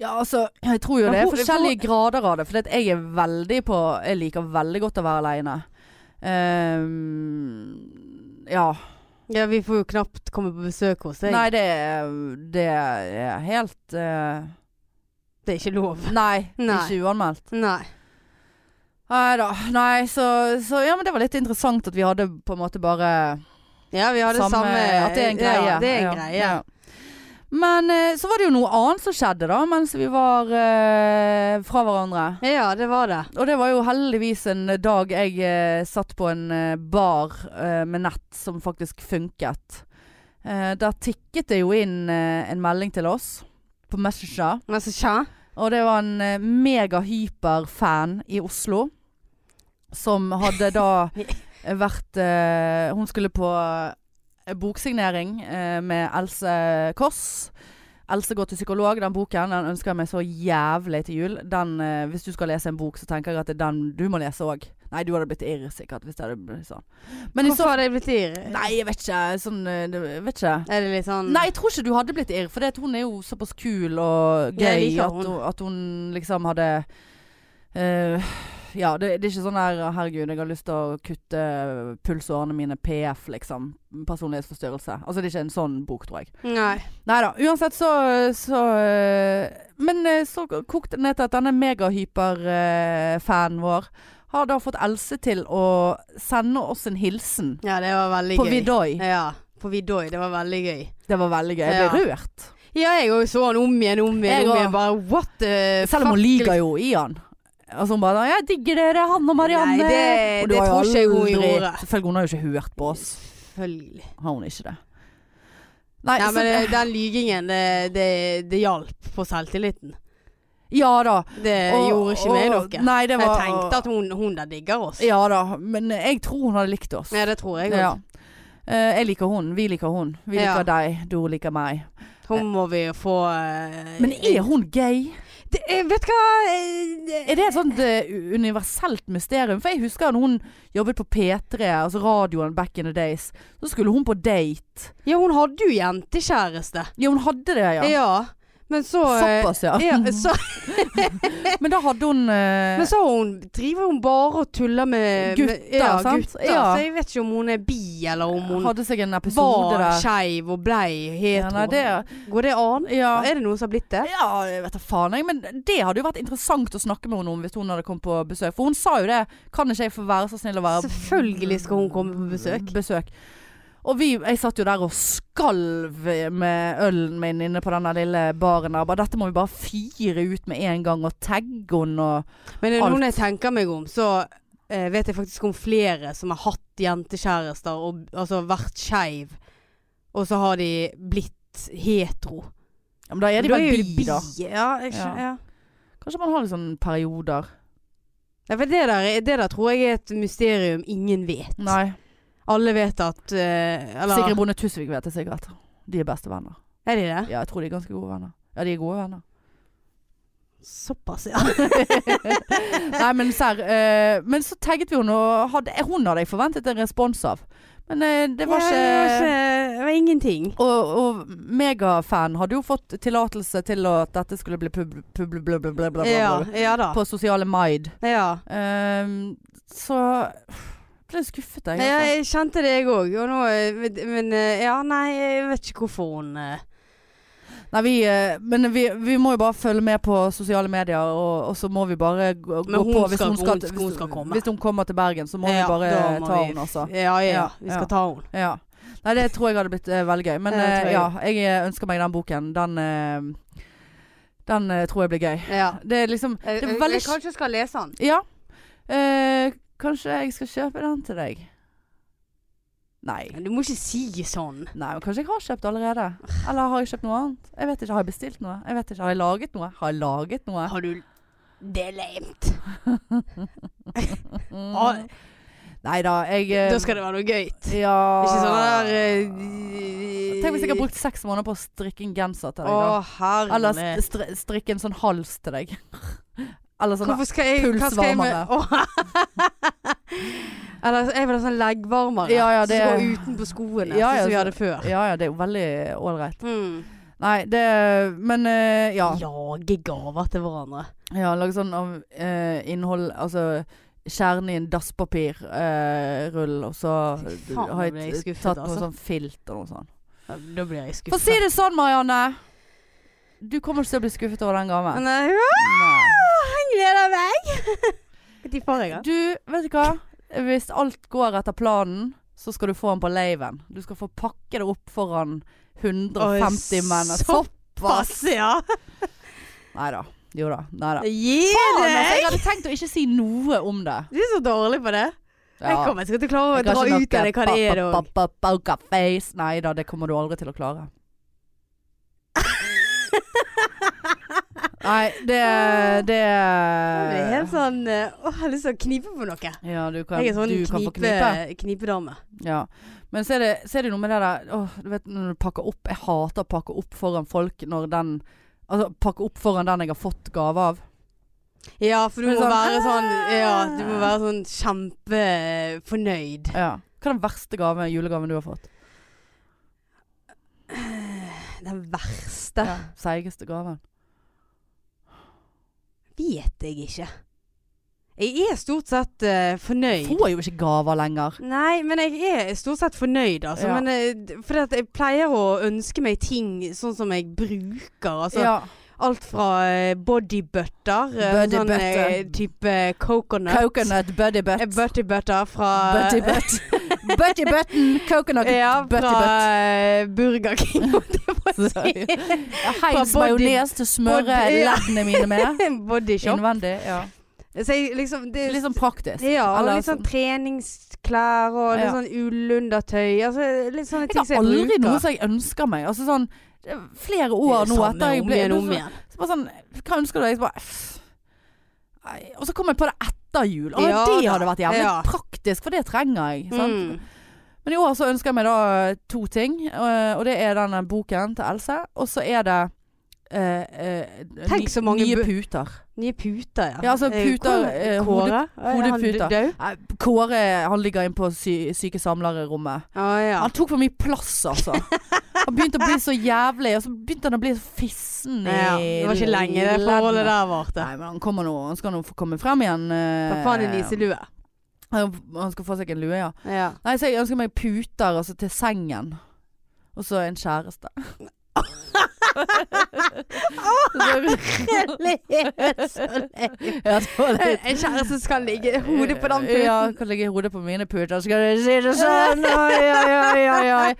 Ja, altså, jeg tror jo det er forskjellige grader av det. For jeg er veldig på Jeg liker veldig godt å være aleine. Ja. Ja, vi får jo knapt komme på besøk hos deg. Nei, det, det er helt uh, Det er ikke lov. Nei, *laughs* Nei. ikke uanmeldt. Nei. Nei da. Nei, så, så Ja, men det var litt interessant at vi hadde på en måte bare Ja, vi hadde samme, At det er en greie. Ja, det er en greie. ja. Men eh, så var det jo noe annet som skjedde da, mens vi var eh, fra hverandre. Ja, det var det. Og det var jo heldigvis en dag jeg eh, satt på en eh, bar eh, med nett som faktisk funket. Der tikket det jo inn en melding til oss på Messenger. Messenger? Og det var en eh, megahyperfan i Oslo. Som hadde da *laughs* vært Hun skulle på boksignering eh, med Else Kåss. Else går til psykolog, den boken den ønsker jeg meg så jævlig til jul. Den, eh, hvis du skal lese en bok, så tenker jeg at det er den du må lese òg. Nei, du hadde blitt irr sikkert hvis det hadde blitt sånn. Men Hvorfor så hadde jeg blitt irr? Nei, jeg vet ikke. Sånn eh, Jeg vet ikke. Er det litt sånn Nei, jeg tror ikke du hadde blitt irr, for det hun er jo såpass kul og gøy at, hun. at hun liksom hadde eh, Ja, det, det er ikke sånn der Herregud, jeg har lyst til å kutte pulsårene mine PF, liksom. Personlighetsforstyrrelse. Altså, det er ikke en sånn bok, tror jeg. Nei. Da. Uansett så, så Men eh, så kokte det ned til at denne megahyper-fanen vår har da fått Else til å sende oss en hilsen Ja, det var veldig på gøy. Vidoi. Ja, på Vidoi. Det var veldig gøy. Det var veldig gøy. Jeg ble rørt. Ja, jeg òg så han om igjen, om igjen, om igjen. Bare what the Selv om hun liker jo i han. Altså hun bare 'Jeg digger dere, han og Marianne'. Nei, det, Og det tror ikke hun gjorde. Selvfølgelig, hun har jo ikke hørt på oss. Selvfølgelig. Har hun ikke det? Nei, Nei, så, men det, den lygingen, det, det, det hjalp på selvtilliten. Ja da. Det Og- gjorde ikke meg og- noe. Nei, det var Jeg tenkte at hun, hun der digger oss. Ja da, men jeg tror hun hadde likt oss. Ja, det tror jeg òg. Ja. Eh, jeg liker hun, vi liker hun. Vi Ja. liker deg, du liker meg. Hun må vi få uh, Men er hun gay? Det, jeg Vet hva eh, Er det et sånt uh, universelt mysterium? For jeg husker da hun jobbet på P3, altså radioen back in the days. Så skulle hun på date. Ja, hun hadde jo jentekjæreste. Ja, hun hadde det, ja. Ja. Men så eh, Såpass, ja. ja så, *laughs* Men da hadde hun eh, men så hun, driver hun bare og tuller med Gutter, med, ja, sant? Gutter. Ja. Så jeg vet ikke om hun er bi, eller om hun hadde seg en episode var der. skeiv og blei Ja, hetero. nei, det, Går det an? ja. Er det noen som har blitt det? Ja, jeg vet da faen jeg. Men det hadde jo vært interessant å snakke med henne om hvis hun hadde kommet på besøk. For hun sa jo det. Kan ikke jeg få være så snill å være Selvfølgelig skal hun komme på besøk. besøk. Og vi, jeg satt jo der og skalv med ølen min inne på den lille baren der. Dette må vi bare fyre ut med en gang og tagge henne og Men det er noen jeg tenker meg om, så eh, vet jeg faktisk om flere som har hatt jentekjærester og altså vært skeiv, og så har de blitt hetero. ja, Men da er de bare vel bi, da. Ja, jeg skjønner. Ja. Kanskje man har litt sånne perioder. Ja, for det der, det der tror jeg er et mysterium ingen vet. Nei. Alle vet at eh, Eller Sigrid Bonde Tusvik vet det sikkert. De er bestevenner. Er de det? Ja, jeg tror de er ganske gode venner. Ja, de er gode venner. Såpass, ja. *laughs* Nei, men serr. eh, men så tagget vi henne, og hadde, hun hadde jeg forventet en respons av. Men eh, det var Ja, ikke, det var ikke Det var ingenting. Og, og megafan hadde jo fått tillatelse til at dette skulle bli pub, pub, bla, bla, bla, bla, bla, Ja, ja da. på sosiale Maid. Ja. Ehm, så ble skuffet, jeg. Ja, jeg kjente det jeg òg. Og nå eh, Men eh, ja, nei, jeg vet ikke hvorfor hun eh, Nei, vi, men vi, vi må jo bare følge med på sosiale medier, og, og så må vi bare gå, Men hun på hvis skal- hun, skal, hun- hun skal komme. Hvis hun kommer til Bergen, så må Ja, vi bare må ta henne, altså. Ja, ja, Vi skal ja. ta henne. Ja. Nei, det tror jeg hadde blitt uh, veldig gøy. Men uh, jeg. ja, jeg ønsker meg den boken. Den, uh, den tror jeg blir gøy. Ja. Det er liksom Det er jeg, jeg, jeg kanskje skal lese den. Ja. Kanskje jeg skal kjøpe den til deg? Nei. Du må ikke si sånn. Nei, men kanskje jeg har kjøpt allerede. Eller har jeg kjøpt noe annet? Jeg vet ikke. Har jeg bestilt noe? Jeg vet ikke. Har jeg laget noe? Har jeg laget noe? Har du Det er lame. *laughs* Ah. Nei da, jeg eh, Da skal det være noe gøy. Ja Ikke sånn der uh, Tenk hvis jeg har brukt seks måneder på å strikke en genser til deg. Å, da. herre Eller st strikke en sånn hals til deg. *laughs* Eller sånn Hvorfor skal jeg hva skal jeg med-. *laughs* Eller jeg vil ha sånn leggvarmere Ja, ja, det- som går utenpå skoene, Ja, ja, sånn som vi hadde før. Ja ja, det er jo veldig ålreit. Mm. Nei, det Men uh, ja. Lage gaver til hverandre. Ja, lage sånn av uh, innhold Altså kjerne i en dasspapirrull, uh, og så Fy faen, har jeg jeg skuffet, tatt på altså. sånn filt og noe sånt. Da blir jeg skuffet. For å si det sånn, Marianne. Du kommer ikke til å bli skuffet over den gaven. *laughs* Nei. eh, Nei. Jeg gleder meg! Når får jeg den? Du, vet du hva? Hvis alt går etter planen, så skal du få den på laven. Du skal få pakke det opp foran 150 menn. Såpass! *laughs* Ja. Nei da. Jo da. Nei da. Gi Faen, altså, jeg hadde tenkt å ikke si noe om det. Du er så dårlig på det. Jeg Ja. kommer ikke til å klare å dra ut av det hva det er. Nei da, det kommer du aldri til å klare. Nei, det Det, er helt sånn eh, Å, jeg har lyst til å knipe på noe. Ja, du kan, Jeg er sånn du kan få knipe, knipe. knipedame. Ja. Men så er, det, så er det noe med det der åh, Du vet når du pakker opp Jeg hater å pakke opp foran folk når den Altså pakke opp foran den jeg har fått gave av. Ja, for du må sånn, være sånn Ja, du må være sånn kjempefornøyd. Ja. Hva er den verste gave, julegaven du har fått? *sighs* Den verste Ja. Seigeste gaven. Vet jeg ikke. Jeg er stort sett uh, fornøyd. Får jo ikke gaver lenger. Nei, men jeg er stort sett fornøyd, altså. Ja. Men uh, fordi at jeg pleier å ønske meg ting sånn som jeg bruker. Altså ja. Alt fra eh, bodybutter, eh, Body sånn butter. eh, type coconut. Coconut bodybutt butt. Eh, Butty butter fra Buttybutt. *laughs* Butty button coconut Ja, butty fra butt. eh, Burger King, *laughs* Fra body- majones til å smøre leddene mine med. *laughs* Bodyshop. Innvendig. Ja. Så jeg liksom det, Litt sånn praktisk. Ja, og litt sånn sånn- treningsklær og litt Ja. sånn ullundertøy. Altså litt sånne Jeg ting har som jeg aldri noe som jeg ønsker meg. Altså sånn er Flere år nå Samme etter jeg ble igjen, om igjen. Så bare sånn Hva ønsker du? deg? så bare. Nei. Og så kom jeg på det etter jul. Å, Ja det hadde vært jævlig Ja. praktisk, for det trenger jeg. Sant? Mm. Men i år så ønsker jeg meg da to ting. Og det er denne boken til Else. Og så er det eh, eh, Tenk så mange nye puter. Nye puter, ja. Ja, altså, Eh, puter, eh, Kåre? Er hodeputer. død? Eh, Kåre han ligger inne på sy syke samlererommet. Ah, ja. Han tok for mye plass, altså. Han begynte å bli så jævlig, og så begynte han å bli så fissen i ja. Det var ikke lenge det forholdet der varte. Nei, men han kommer nå Han skal nå få komme frem igjen. eh, faen niselue? Han han skal få seg en lue, ja. Ja. Nei, så jeg ønsker meg puter altså, til sengen. Og så en kjæreste. ja, det var litt En kjæreste skal ligge hodet på den puten. Ja, kan ligge hodet på mine puter, skal du si det sånn. Oi, oi, oi, oi.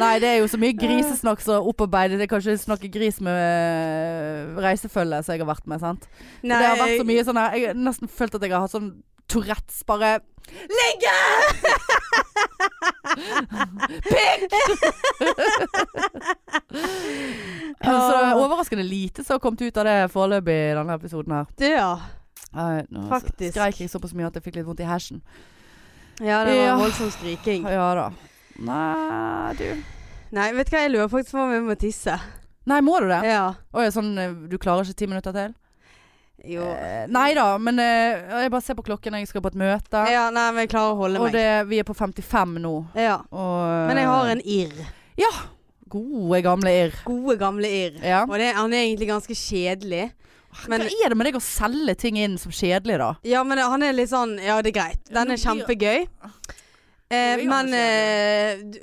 Nei, det er jo så mye grisesnakk som opparbeidet. Jeg kan ikke snakke gris med eh, reisefølge som jeg har vært med, sant. Nei, det har vært så mye sånn her Jeg har nesten følt at jeg har hatt sånn Tourettes bare Ligge! Pikk! *laughs* så overraskende lite som har kommet ut av det foreløpig i denne episoden her. Det, ja. Nei, nå Faktisk. skreik jeg såpass mye at jeg fikk litt vondt i hersen. Ja, det var Ja. voldsom skriking. Ja da. Nei, du Nei, vet du hva, jeg lurer faktisk på om jeg må tisse. Nei, må du det? Ja. Oi, sånn eh, du klarer ikke ti minutter til? Jo. Eh, nei da, men eh, jeg bare ser på klokken. Jeg skal på et møte. Ja, nei, men jeg klarer å holde og meg. det, vi er på 55 nå. Ja. Og, Men jeg har en irr. Ja. Gode, gamle irr. Gode, gamle irr. Ja. Og det, han er egentlig ganske kjedelig. Men- Hva er det med deg å selge ting inn som kjedelig, da? Ja, men han er litt sånn Ja, det er greit. Den er kjempegøy. Eh, men eh, du,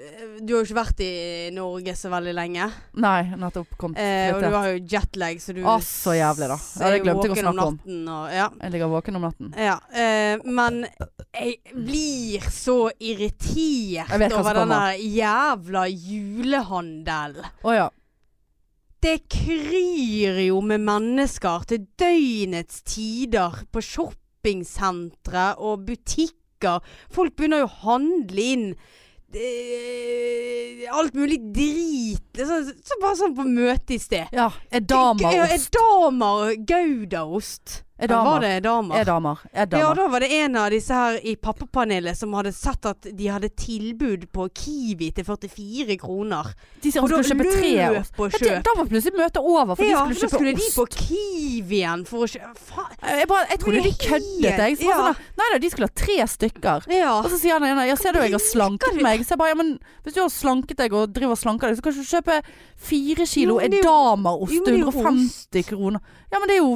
du har jo ikke vært i Norge så veldig lenge. Nei, nettopp kommet Eh, og du har jo jetlag, så du Å, så jævlig, da. Ja, det glemte jeg å snakke om. natten Og, ja. Jeg ligger våken om natten. ja. Eh, men jeg blir så irritert over denne jævla julehandelen. Å ja. Det kryr jo med mennesker til døgnets tider på shoppingsentre og butikker. Folk begynner jo å handle inn eh, alt mulig drit. Så, så bare sånn på møte i sted. Ja. Edamaost. Edamaost. Edamer Goudaost. Ja, damer. var det edamer? Edamer. Ja, da var det en av disse her i pappapanelet som hadde sett at de hadde tilbud på Kiwi til 44 kroner. De sier da skulle kjøpe tre ost. Ja, det- Da var plutselig møtet over, for Ja, de da skulle skulle kjøpe de ost. på Kiwien for å kjøpe Faen. Jeg, bare, jeg trodde de er køddet, jeg. Ja. sånn, Nei da, de skulle ha tre stykker. Ja. Og så sier han ene Ja, ser du jeg har slanket meg? Så jeg bare Ja, men hvis du har slanket deg og driver og slanker deg, så kan du kjøpe fire kilo Jo, er jo- Edamaost til det er jo 150 kroner. Ja, men det er jo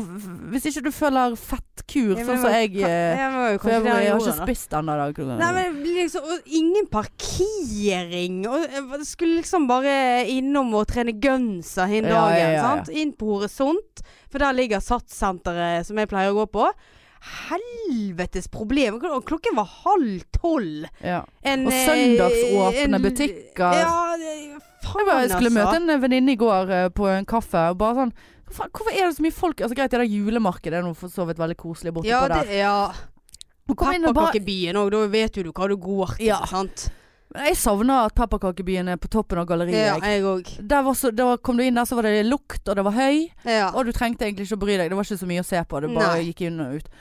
Hvis ikke du følger fettkur, sånn som jeg *laughs* Jeg, eh, men jo For kanskje jeg har ikke spist ennå. Nei, men liksom, og ingen parkering. Og jeg skulle liksom bare innom og trene gunser hin dagen. ja, ja, ja. Inn på Horisont, for der ligger SATS-senteret som jeg pleier å gå på. Helvetes problem. Klokken var halv tolv. Ja. En, Og eh, søndagsåpne en- butikker. Ja, faen Jeg, bare, jeg skulle altså. møte en venninne i går eh, på en kaffe, og bare sånn Hvorfor, hvorfor er det så mye folk Altså Greit, det der julemarkedet er nå for så vidt veldig koselig borte Ja, på der. det, ja. Pepperkakebyen òg, da vet jo du hva du går til. Ja. Sant? Jeg savner at pepperkakebyen er på toppen av galleriet. Ja, jeg. òg. Der, var så, der kom du inn der, så var det lukt, og det var høy. Ja. Og du trengte egentlig ikke å bry deg. Det var ikke så mye å se på. Det bare Nei. gikk inn og ut.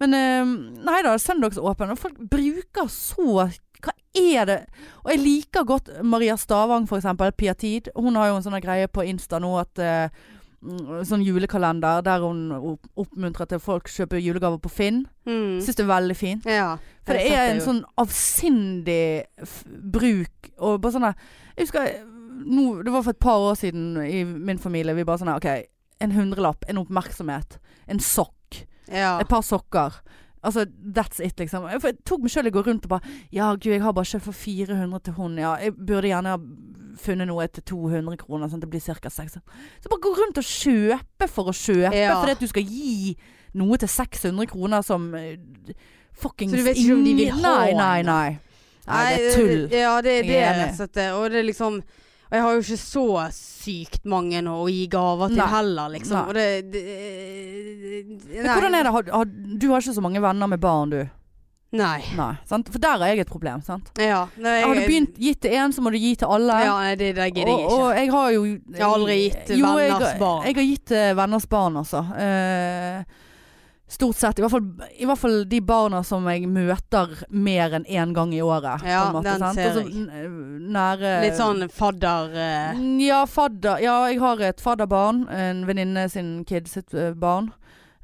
Men eh, nei da, søndagsåpen. Og folk bruker så Hva er det? Og jeg liker godt Maria Stavang, for eksempel. Pia Tid. Hun har jo en sånn greie på Insta nå at mm, Sånn julekalender der hun oppmuntrer til folk kjøper julegaver på Finn. Mm. Syns det er veldig fint. ja. For det er en sånn avsindig bruk og bare sånn Jeg husker no, Det var for et par år siden i min familie. Vi bare sånn OK. En hundrelapp, en oppmerksomhet, en sokk, Ja. et par sokker. Altså, that's it, liksom. For jeg tok meg sjøl i å gå rundt og bare Ja, gud, jeg har bare kjøpt for 400 til hun. Ja, jeg burde gjerne ha funnet noe til 200 kroner, sånn at det blir ca. 600. Så bare gå rundt og kjøpe for å kjøpe, Ja. fordi at du skal gi noe til 600 kroner som eh, fuckings Så du vet ikke om de vil ha Nei, nei, nei. Nei, det er tull. Ja, det er det. er. Det, og det er liksom Og jeg har jo ikke så sykt mange nå å gi gaver til Nei. heller, liksom. Det, det Men hvordan er det? Har, har, du har ikke så mange venner med barn, du? Nei. Nei. Sant? For der har jeg et problem. Sant? Ja. Nei, Har du begynt gitt til én, så må du gi til alle. Ja, det, det gidder jeg og, og jeg har jo Jeg har aldri gitt til Jo, jeg- venners barn. Jeg har gitt til venners barn, altså. Eh, Stort sett. I hvert, fall, I hvert fall de barna som jeg møter mer enn én gang i året. Ja, måte, den sant? ser jeg. n- Nære Litt sånn fadder Uh... Ja, fadder. Ja, jeg har et fadderbarn. En venninne sin kid sitt eh, barn.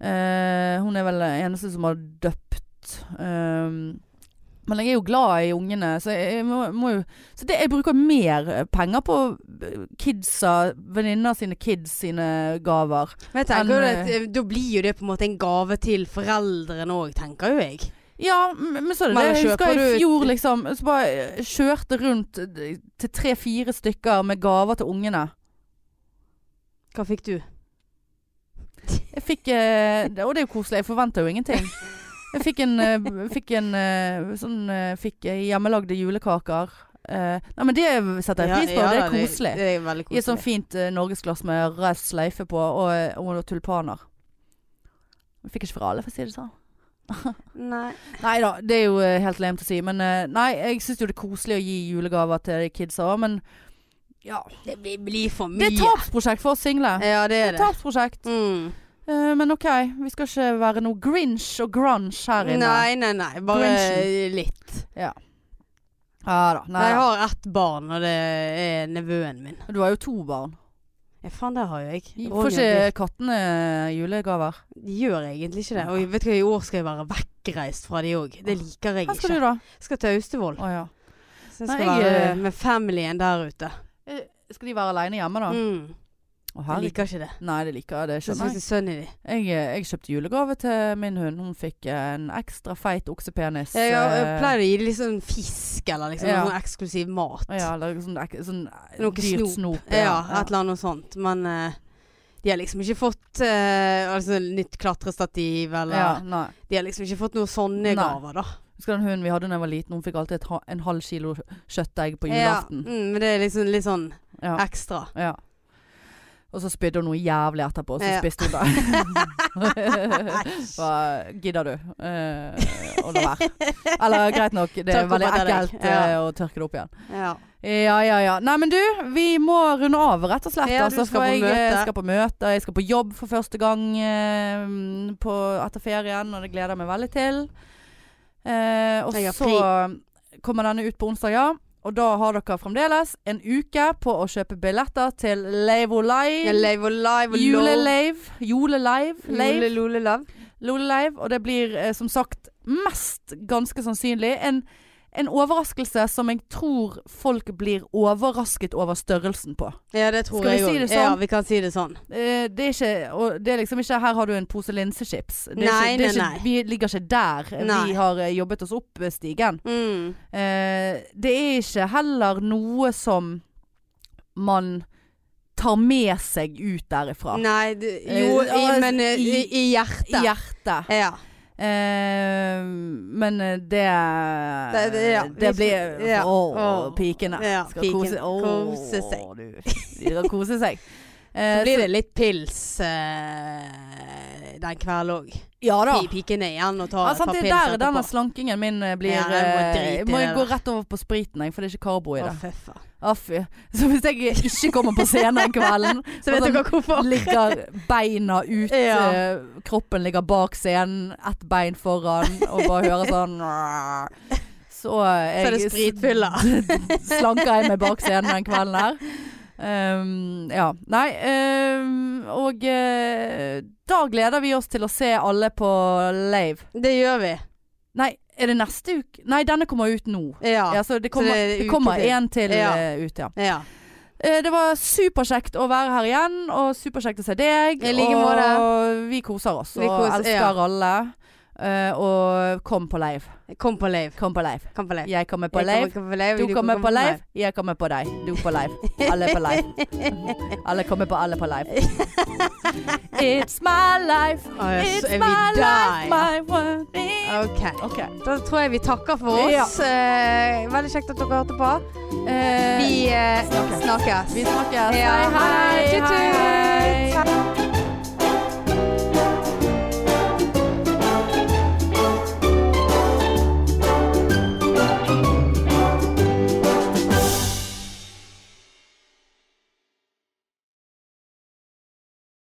Uh, hun er vel den eneste som har døpt. Um, men jeg er jo glad i ungene, så jeg, må, må jo Så det, jeg bruker mer eh, penger på eh, kidsa, venninner sine kids sine gaver. Men jeg tenker enn, jo det, Da blir jo det på en måte en gave til foreldrene òg, tenker jo jeg. Ja, men så er det det. Jeg husker i fjor liksom Så bare eh, kjørte rundt eh, til tre-fire stykker med gaver til ungene. Hva fikk du? Jeg fikk eh, Og det er jo koselig. Jeg forventer jo ingenting. *laughs* Jeg fikk en, eh, fikk en eh, sånn eh, Fikk eh, hjemmelagde julekaker. Uh, nei, men det setter jeg pris på. det er koselig. Det, er veldig I et sånt fint uh, norgesglass med rød sløyfe på, og, og noen tulpaner. Jeg fikk ikke fra alle, for å si det sånn. *laughs* Nei. Nei da, det er jo helt lame å si. Men nei, jeg syns jo det er koselig å gi julegaver til de kidsa òg, men ja. Det blir, for mye. Det er tapsprosjekt for oss single. Ja, det Det er er det. tapsprosjekt. Mm. Eh, men OK, vi skal ikke være noe grinch og grunge her inne. Nei, nei, nei. Bare Grinchen. litt. Ja da. Nei, Jeg har ett barn, og det er nevøen min. Du har jo to barn. Ja, faen, det har jo jeg. Får ikke kattene julegaver? De gjør egentlig ikke det. Og vet du hva, i år skal jeg være vekkreist fra de òg. Det liker jeg ikke. Hva skal du da? Skal til Austevoll. Oh, ja. Så jeg Nei, skal jeg, være eh, med familien der ute. Eh, Skal de være aleine hjemme, da? Mm. Jeg liker ikke det. Nei, det liker jeg. Det skjønner jeg. jeg synd. Jeg, eh, jeg kjøpte julegave til min hund. Hun fikk en ekstra feit oksepenis. Jeg, jeg eh, pleier å gi litt sånn fisk eller liksom Ja. noe eksklusiv mat. Ja, eller sånn, ek- sånn eh, Noe dyrt snop. snop. Ja, et eller annet sånt. Men uh, de har liksom ikke fått uh, altså, nytt klatrestativ eller Ja. De har liksom ikke fått noen sånne Nei. gaver, da. Husker den hunden vi hadde da jeg var liten, hun fikk alltid et, en halv kilo kjøttegg på Ja, julaften. mm, men det er liksom litt sånn Ja. ekstra. ja. Og så spydde hun noe jævlig etterpå, så Ja. spiste hun det. *laughs* Hva gidder du eh, å la være? *laughs* Eller greit nok, det er veldig ekkelt Ja. eh, å tørke det opp igjen. Ja. Ja, ja, ja. Nei, men du, vi må runde av, rett og slett. Ja, altså, for på jeg eh, møte. skal på møte. Jeg skal på jobb for første gang eh, på, etter ferien, og det gleder jeg meg veldig til. Eh, og så kommer denne ut på onsdag, ja. Og da har dere fremdeles en uke på å kjøpe billetter til Lave Live. Live og live og love. Julelive. Julelive. Lole, Lave. lole, love. Lolelive. Og det blir eh, som sagt mest ganske sannsynlig en, en overraskelse som jeg tror folk blir overrasket over størrelsen på. Ja, det tror Skal jeg si òg. det sånn? Ja, vi kan si det sånn. Eh, det er ikke Det er liksom ikke 'her har du en pose linsechips'. Nei, ikke, nei, ikke, nei. Vi ligger ikke der. Nei. Vi har eh, jobbet oss opp eh, stigen. Mm. Eh, det er ikke heller noe som man tar med seg ut derifra. Nei, det, jo, Eh, i, altså, men i, i- i hjertet. I hjertet. Ja. Eh, men eh, det Det- det- ja. det blir. Å, pikene. Skal piken. kose, å, Kose seg. De skal kose seg. *laughs* Eh, Så blir det litt pils eh, den kvelden òg. Ja da. Pikene igjen og ta Ja, et par pils etterpå. det er der denne slankingen min eh, blir Ja, jeg må eh, Jeg gå rett over på spriten, jeg, for det er ikke karbo i det. Å, fy. Så hvis jeg ikke kommer på scenen den kvelden, *laughs* Så vet dere hvorfor? ligger beina ut, *laughs* Ja. eh, kroppen ligger bak scenen, ett bein foran, og bare hører sånn *laughs* Så jeg, Så er det spritfylla. slanker jeg meg bak scenen den kvelden her. Um, ja. Nei, um, og uh, da gleder vi oss til å se alle på Lave. Det gjør vi. Nei, er det neste uke? Nei, denne kommer ut nå. Ja. Ja, så det kommer, det er det kommer en til Ja. eh, ut, ja. ja. Eh, Det var superkjekt å være her igjen, og superkjekt å se deg. I like måte. Og vi koser oss, Vi og koser- elsker ja. alle. Eh, og kom på live. Kom på live. Kom på live. Kom på live. Jeg kommer på live. kommer på lave, Du kommer på live jeg kommer på deg. Du på live. Alle på live. *laughs* Alle kommer på alle på live. *laughs* It's my life. Oh, yes. It's my die. life, my world. Okay. Ok. Da tror jeg vi takker for oss. Eh, veldig kjekt at dere hørte på. Uh, Vi snakkes. vi snakkes. Ja, hei, hei. hei, hei.